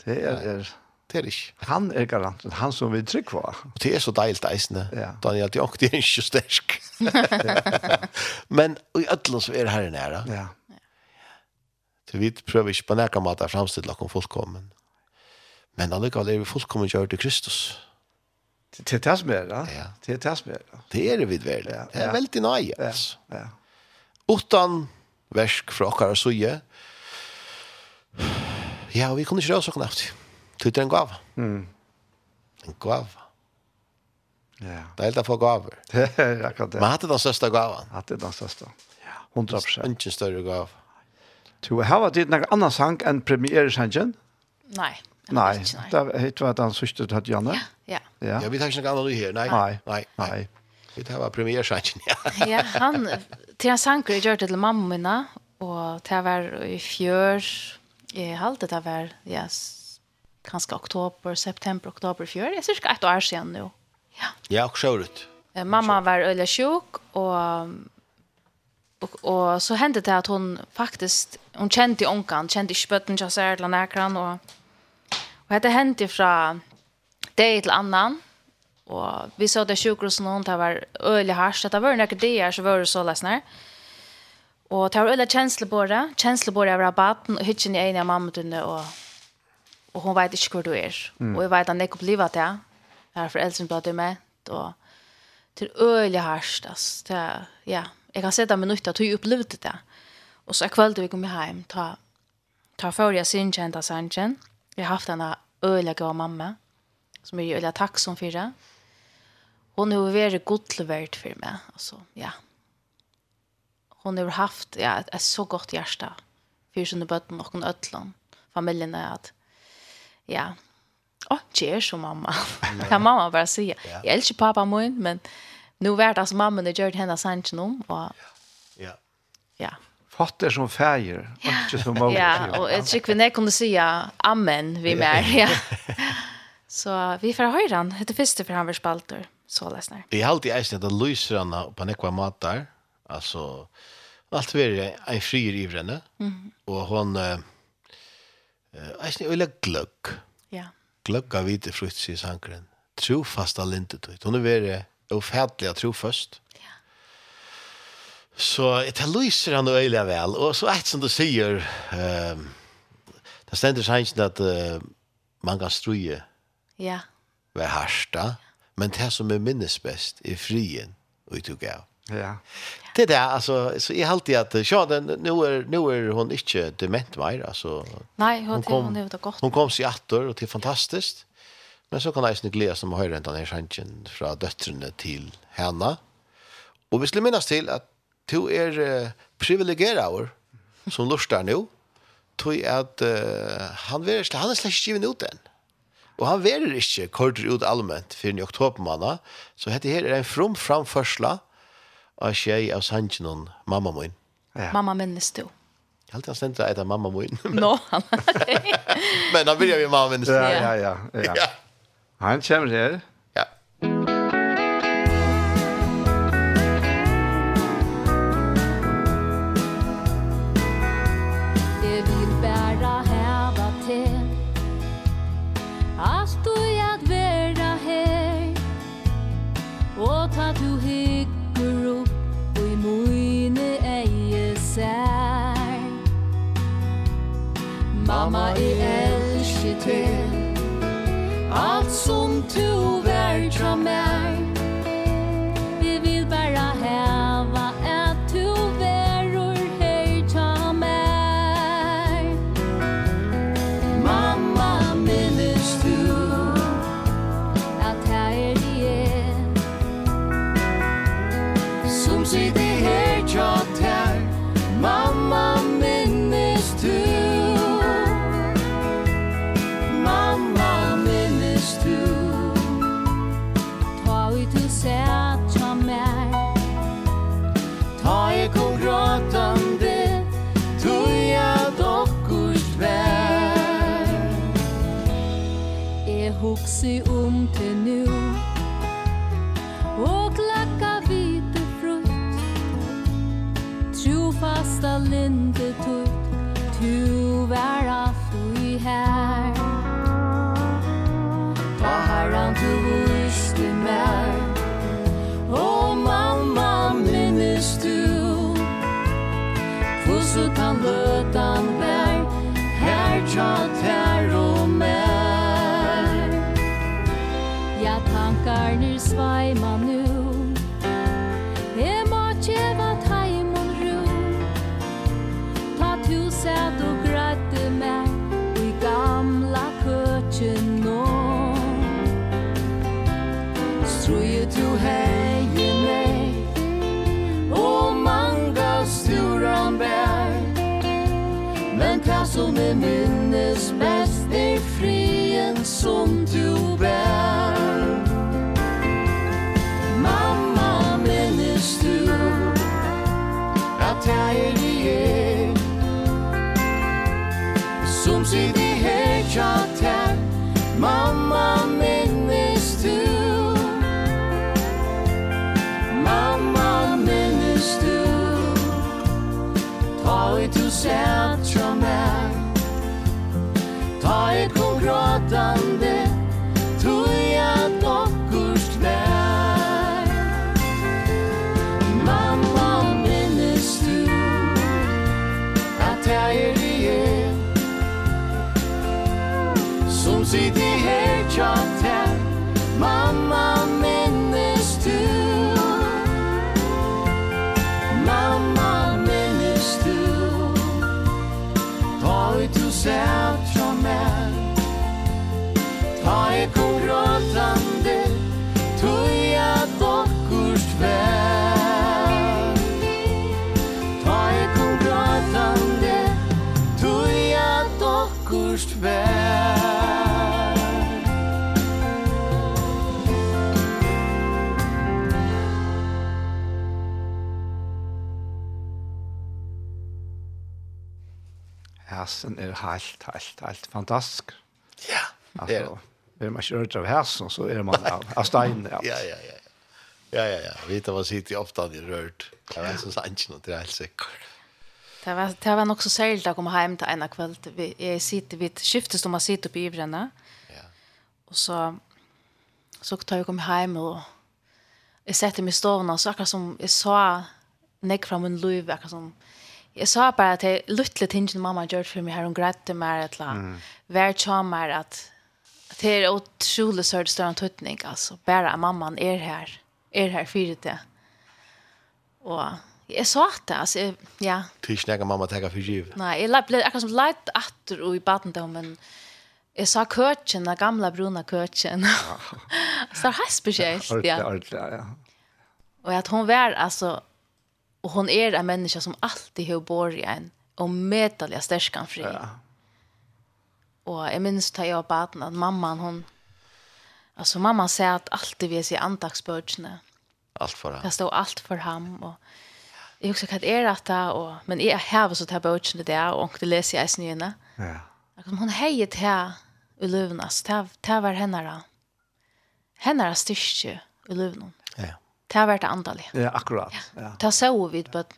Det er, er Det er ikke. Han er garanten, han som vi trygg på. Og det er så deilt eisende. Ja. Daniel Djokk, det er ikke sterk. *laughs* Men i ødelen så er det her nære. Ja. Så vi prøver ikke på nærke måte å fremstille dere fullkommen. Men allikevel er vi fullkommen gjør til Kristus. Det er det som er ja. Det er det som er det. Det er det vidverlig. Det er veldig nøye. Altså. Ja. Utan versk fra okkar suje. Ja, vi kunne ikke røse okkar naftig. Det er en gav. Mm. En gav. Ja. Det er helt for gaver. Det er akkurat det. Men hatt det den største gaven. Hatt det den største. Ja, 100 prosent. Ikke større gav. Du, har vært ditt noen annen sang enn premieresangen? Nei. Nei, det vet var den sørste du hadde, Janne. Ja, ja. Ja, vi tar ikke noen annen her, nei. Nei, nei. nei. Vi tar bare premieresangen, ja. *laughs* ja, han, til en sanger jeg gjør det til mamma mina, og til jeg var i fjør, jeg halte det var, yes, kanskje oktober, september, oktober i fjør. Jeg synes ikke et år siden nå. Ja, ja og så ut. Mamma var øyelig sjuk, og, og, og så hendte det at hun faktisk, hun kjente onkan, kjente ikke bøtten til seg eller nærkran, og, og dette hendte fra det til annan, og vi så det sjukhusen hun, det var øyelig hardt, det var noen dager så var det så løsner. Og det var øyelig kjensle känslor det, av rabatten, og hytten i ene av mamma og og hon vet inte hvor du er. Mm. Og vet at det kom opplever det. här har foreldrene blad det med og til øyelig hardt, altså. Det, ja, jag kan se det med nytt at opplevde det. Og så er vi kom hjem, ta, ta for jeg sin kjent sanchen jag Jeg har haft denne øyelig gode mamma, som er øyelig takksom for det. Hon har vært godlevert for meg, altså, ja. Hon har haft ja, et, et så godt hjerte for sine bøtten og noen ødlån, familiene, at ja, åh, oh, det så mamma. kan mamma bara säga. Ja. Jag älskar pappa min, men nu vart alltså mamma det gjort henne sant nu. Och, ja. Ja. Fatter som färger, inte som mamma. Ja, och jag tycker vi kunde säga amen vi mer. Ja. *laughs* så vi får höra han. Det första för han var spalter. Så läsnar. Det är alltid eist at det lyser han på nekva matar. Alltså, allt vi är en frier i vrenne. Mm. Och hon eisen er veldig gløgg. Ja. Gløgg av hvite frukt, sier sankeren. Trofasta lintetøyt. Hun er veldig ofætlig av trofast. Ja. Så det lyser han øyelig vel. Og så et som du sier, um, det stender sannsyn at uh, man kan struje. Ja. Vær harsta. Men det som er minnes best er frien, og i tog av. Ja. Det där alltså så är alltid att ja den nu är nu är hon inte dement mer alltså. Nej, hon hon kom, hon det gott. Hon kom sig åter och det är fantastiskt. Men så kan jag snyggt läsa som höjden den här skänken från döttrarna till henne. Och vi skulle minnas till att du är uh, privilegierad som lustar nu. Tog att uh, han är han är släkt given ut den. Og han verer ikke kortere ut allment for i oktobermanna, så dette her er en from framførsla av tjej av sangen mamma min. Ja. Mamma minnes du. Jag har alltid ständigt att äta mamma min. *laughs* Nå, han *laughs* Men han börjar ju mamma minnes du. Ja, ja, ja. ja. Han kommer här. jeg elsker til Alt som du tankar nu svaima nu E må tjeva taimon ro Ta tu sæt og grætte meg Ui gamla køtjen nå Struje tu heie meg O manga sturan bær. Men ta som er minnes best er frien som shall hesten er helt, helt, helt fantastisk. Ja, det er det. Er man ikke rørt av hesten, så er man av, av steinen. Ja, ja, ja. ja. Ja, ja, ja. Vi vet at man sitter ofte i er rørt. Det var sånn sant noe, det er helt sikkert. Det var, det var nok så særlig å komme hjem til en av kveld. Vi, jeg sitter, vi skiftes om man sitter oppe i ivrene. Ja. Og så, så tar jeg komme hjem og jeg setter meg i stovene, så akkurat som jeg så nekk fra min liv, akkurat som jag sa bara att det lilla tingen mamma gjort för mig här hon grätte mer att la mm. vär at att det är otroligt større tøtning, altså. alltså bara mammaen är här är här för det och jag sa att det alltså jeg, ja tills när mamma tar för giv nej jag ble akkurat som leit åter og i baden då men Jag sa køtjen, den gamla bruna køtjen. *laughs* så det här speciellt, ja. Ja, ja. Och att hon var alltså Och hon är en människa som alltid har bor i en och medaliga stärkan fri. Ja. Och jag minns att jag bara att mamman hon alltså mamman säger att alltid vi ser andagsbördsna. Allt för ham. Det står allt för ham och jag också kan är att det och men jag har så där bördsna där och det läser jag sen igen. Ja. Att hon hejet här i lövnas. Det var henne då. Henne styrke i lövnan. Ja. Det har vært andalig. Ja, akkurat. Ja. Det så vi på at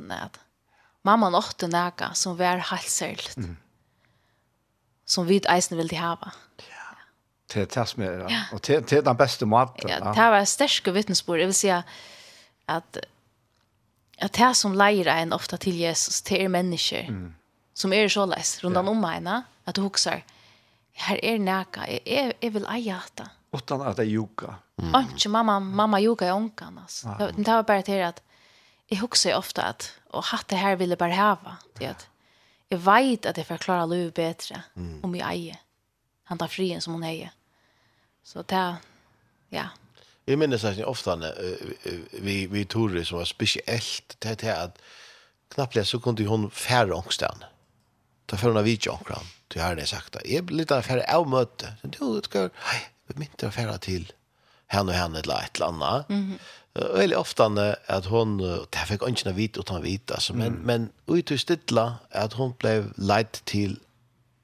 mamma nåtte nægge som var helt særligt. Mm. Som vi eisen ville hava. Ja. Det er det som er, ja. og det, det er den beste maten. Ja, det var sterske vittnesbord. Jeg vil si at at det som leier en ofta til Jesus, det er mennesker mm. som er så leis rundt om henne, at du husker, her er nægge, jeg, jeg, jeg vil eie det. Utan at det er. Mm. Och mamma mamma yoga i onkan alltså. Ah. Det var bara till att jag huxar ofta att och hatt det här ville bara hava. Det att jag vet att jag förklarar Lov bättre mm. om jag äger. Han tar frien som hon äger. Så det ja. Jag minns att ofta när vi vi tog som var speciellt det här att knappt så kunde hon färra ångstan. Ta för några video omkring. Det har det sagt. Jag blir lite färre av möte. Du ska, nej, vi inte färra till henne och henne eller ett eller annat. Mm. Väldigt ofta att hon, det här fick inte vita utan vita, så men, mm. men ut och stilla att hon blev ledd till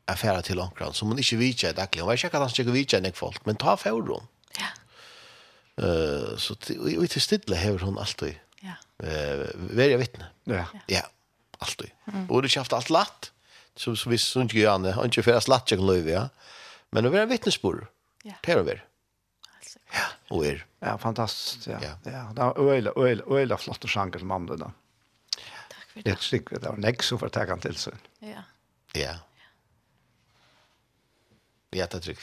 affärer till omkring som hon inte vidtjade dagligen. Hon var inte att han skulle vidtjade folk, men ta för hon. Ja. Uh, så ut och stilla har hon alltid ja. uh, varit vittne. Ja. Ja, alltid. Mm. Och det har haft allt lätt. Så, så vi syns inte han inte för slatt jag kan ja. Men det var vittnesbörd. vittnesbord. Ja. Det har det Ja. Og er. Ja, fantastisk. Ja. ja. ja. Det var øyla, øyla, øyla flotte sjanger som andre da. Takk for det. Et stykke, det var nek som får ta han til seg. Ja. Ja. Ja, det trygg.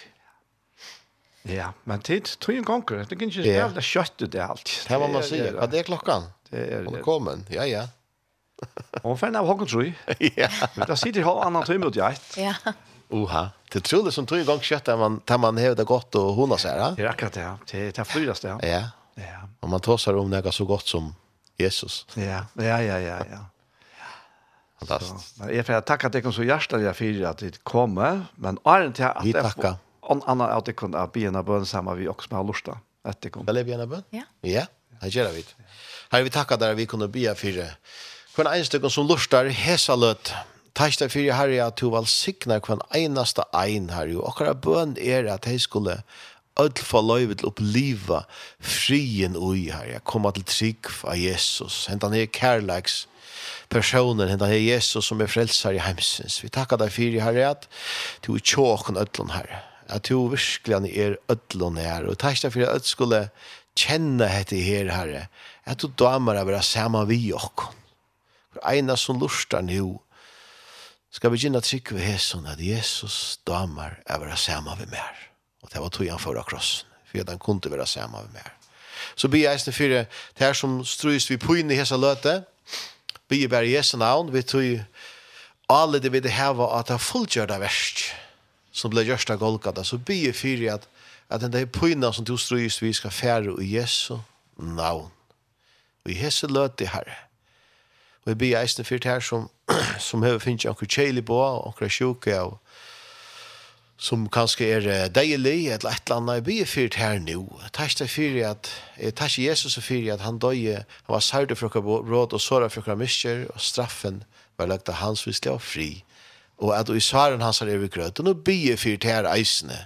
Ja, men tid, tog en gonger, Det kan ikke spille kjøtt ut det alt. Det var man si. Hva er klokkan? Det er det. Velkommen. Ja, ja. Og fann av hokken, tror jeg. *laughs* Ja. Men da sitter jeg annan tøyme ut i. Ja. Uha. Uh Det tror det som tror igång kött där man tar man hävda gott och hona så här. Det är akkurat det. Ja. Det är frydas det. Ja. Ja. Och man tar sig om något så gott som Jesus. Ja, ja, ja, ja, ja. Fantastiskt. Men jag får tacka dig så hjärtligt jag för att det kommer, men är till att Vi tackar. Om annan att det kunde be en bön samma vi också med lusta. Att det kommer. Det vi en bön? Ja. Ja, det gör vi. Här vi tackar där vi kunde be för Kvar en stycken som lustar hesalöt. Takk deg fyrir herre at du valsignar kvann einasta ein herre og akkara bøn er at hei skulle öll få løyve til oppliva frien ui herre komma til trygg av Jesus. Hentan er kærleiks personen hentan er Jesus som er frelsar i heimsins. Vi takkar deg fyrir herre at du er tjåkon öllon herre at du virkelig er öllon her, og takk deg fyrir at du skulle kjenne hette her herre at du damer er vera saman vi okkon for eina som lustar nu skal vi gynna trygg ved Jesus, at Jesus damer er vera sama vi mer. Og det var tog han for krossen, for at han kunne vera sama vi mer. Så blir jeg eisne fyrir det her som strøys vi på inn i hese løte, blir bare Jesu navn, vi tog alle det vi det heva at det er av verst, som ble gjørst av Golgata, så blir jeg fyrir at at den der pyna som du strøys vi skal fære i Jesu navn. Og i hese løte, Herre, Og jeg blir eisende fyrt her som, som har finnet anker kjeli på, anker sjuke, og som kanskje er deilig, eller et eller annet. Jeg blir fyrt her nå. Takk til fyrt at, jeg takk til Jesus og fyrt at han døye, han var særlig for dere råd og såret for dere mister, og straffen var lagt av hans vislig og fri. Og at i svaren hans er vi grøt, og nå blir jeg fyrt her eisende.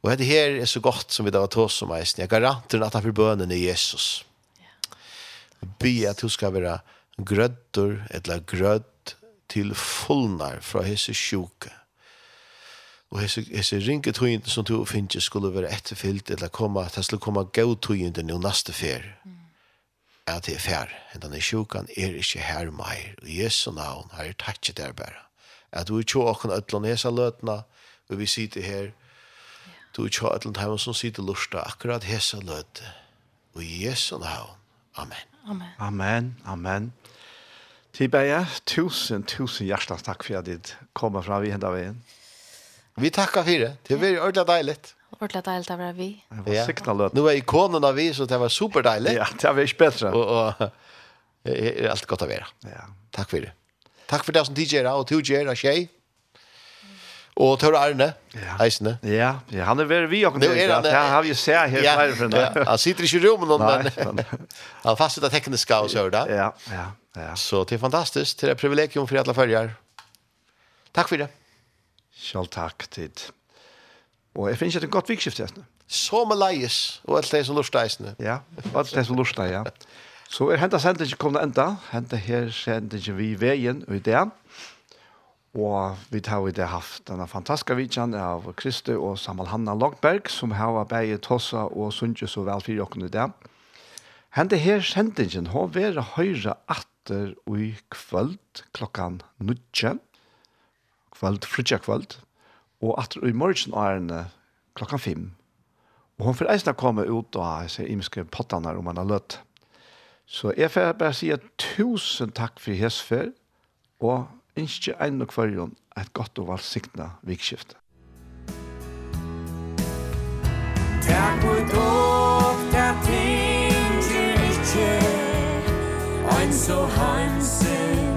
Og dette her er så godt som vi da var tås om eisende. Jeg garanter at han får bønene i Jesus. Yeah. Be at du skal være grødder eller grødd til fullnar fra hese sjuke. Og hese, hese ringe tøyende som du finnes skulle være etterfyllt eller komme, det skulle komme gav tøyende nå neste fer. Mm. At det er fer. Denne sjukan er ikke her meir. Og Jesu navn har jeg tatt der bare. At du er tjå åkken ødlån hese løtene, og vi sitter her. Du er tjå ødlån hjemme som sitter lusta akkurat hese løtene. Og Jesu navn. Amen. Amen. Amen. Amen. Tibeje, tusen, tusen hjertelig takk for at du kom fra vi hendet veien. Vi takker for det. Det var ordentlig deilig. Ordentlig deilig å være vi. Det var sikta løt. Nå er ikonen av vi, så det var superdeilig. Ja, det var ikke bedre. Og, og det er alt godt å være. Ja. Takk for det. Takk for det som DJ er, og du gjør det, Kjei. Og Tore Arne, ja. eisene. Ja, ja, han er veldig vi og det. Ja, han Det har vi sett her ja, flere for det. Ja, han sitter ikke i rommet, men han fastsetter tekniska og så er. Ja, ja. Ja. Så det är fantastiskt. Det är ett privilegium för alla följare. Tack för det. Själv tack tid. Och jag finns ett gott vikskifte. Så med lejes och allt det som lust eisne. Ja, alt det som lustar, ja. Så er henta sendingen kommet enda. Henta her sendingen vi veien og ideen. Og vi tar i det haft denne fantastiske vidtjen av Kristi og Samal Hanna Logberg, som har vært begge Tossa og Sundsjø så vel velfyr og i det. Henta her sendingen har vært høyre at atter i kvöld klokkan nudje, kvöld, frutja kvöld, og atter i morgen årene klokkan fem. Og hun får eisne komme ut og se imiske pottene om han har løtt. Så jeg får bare si tusen takk for hesfer, og ikke en og kvarjon et godt og valgsiktene vikskifte. Takk for so heimselig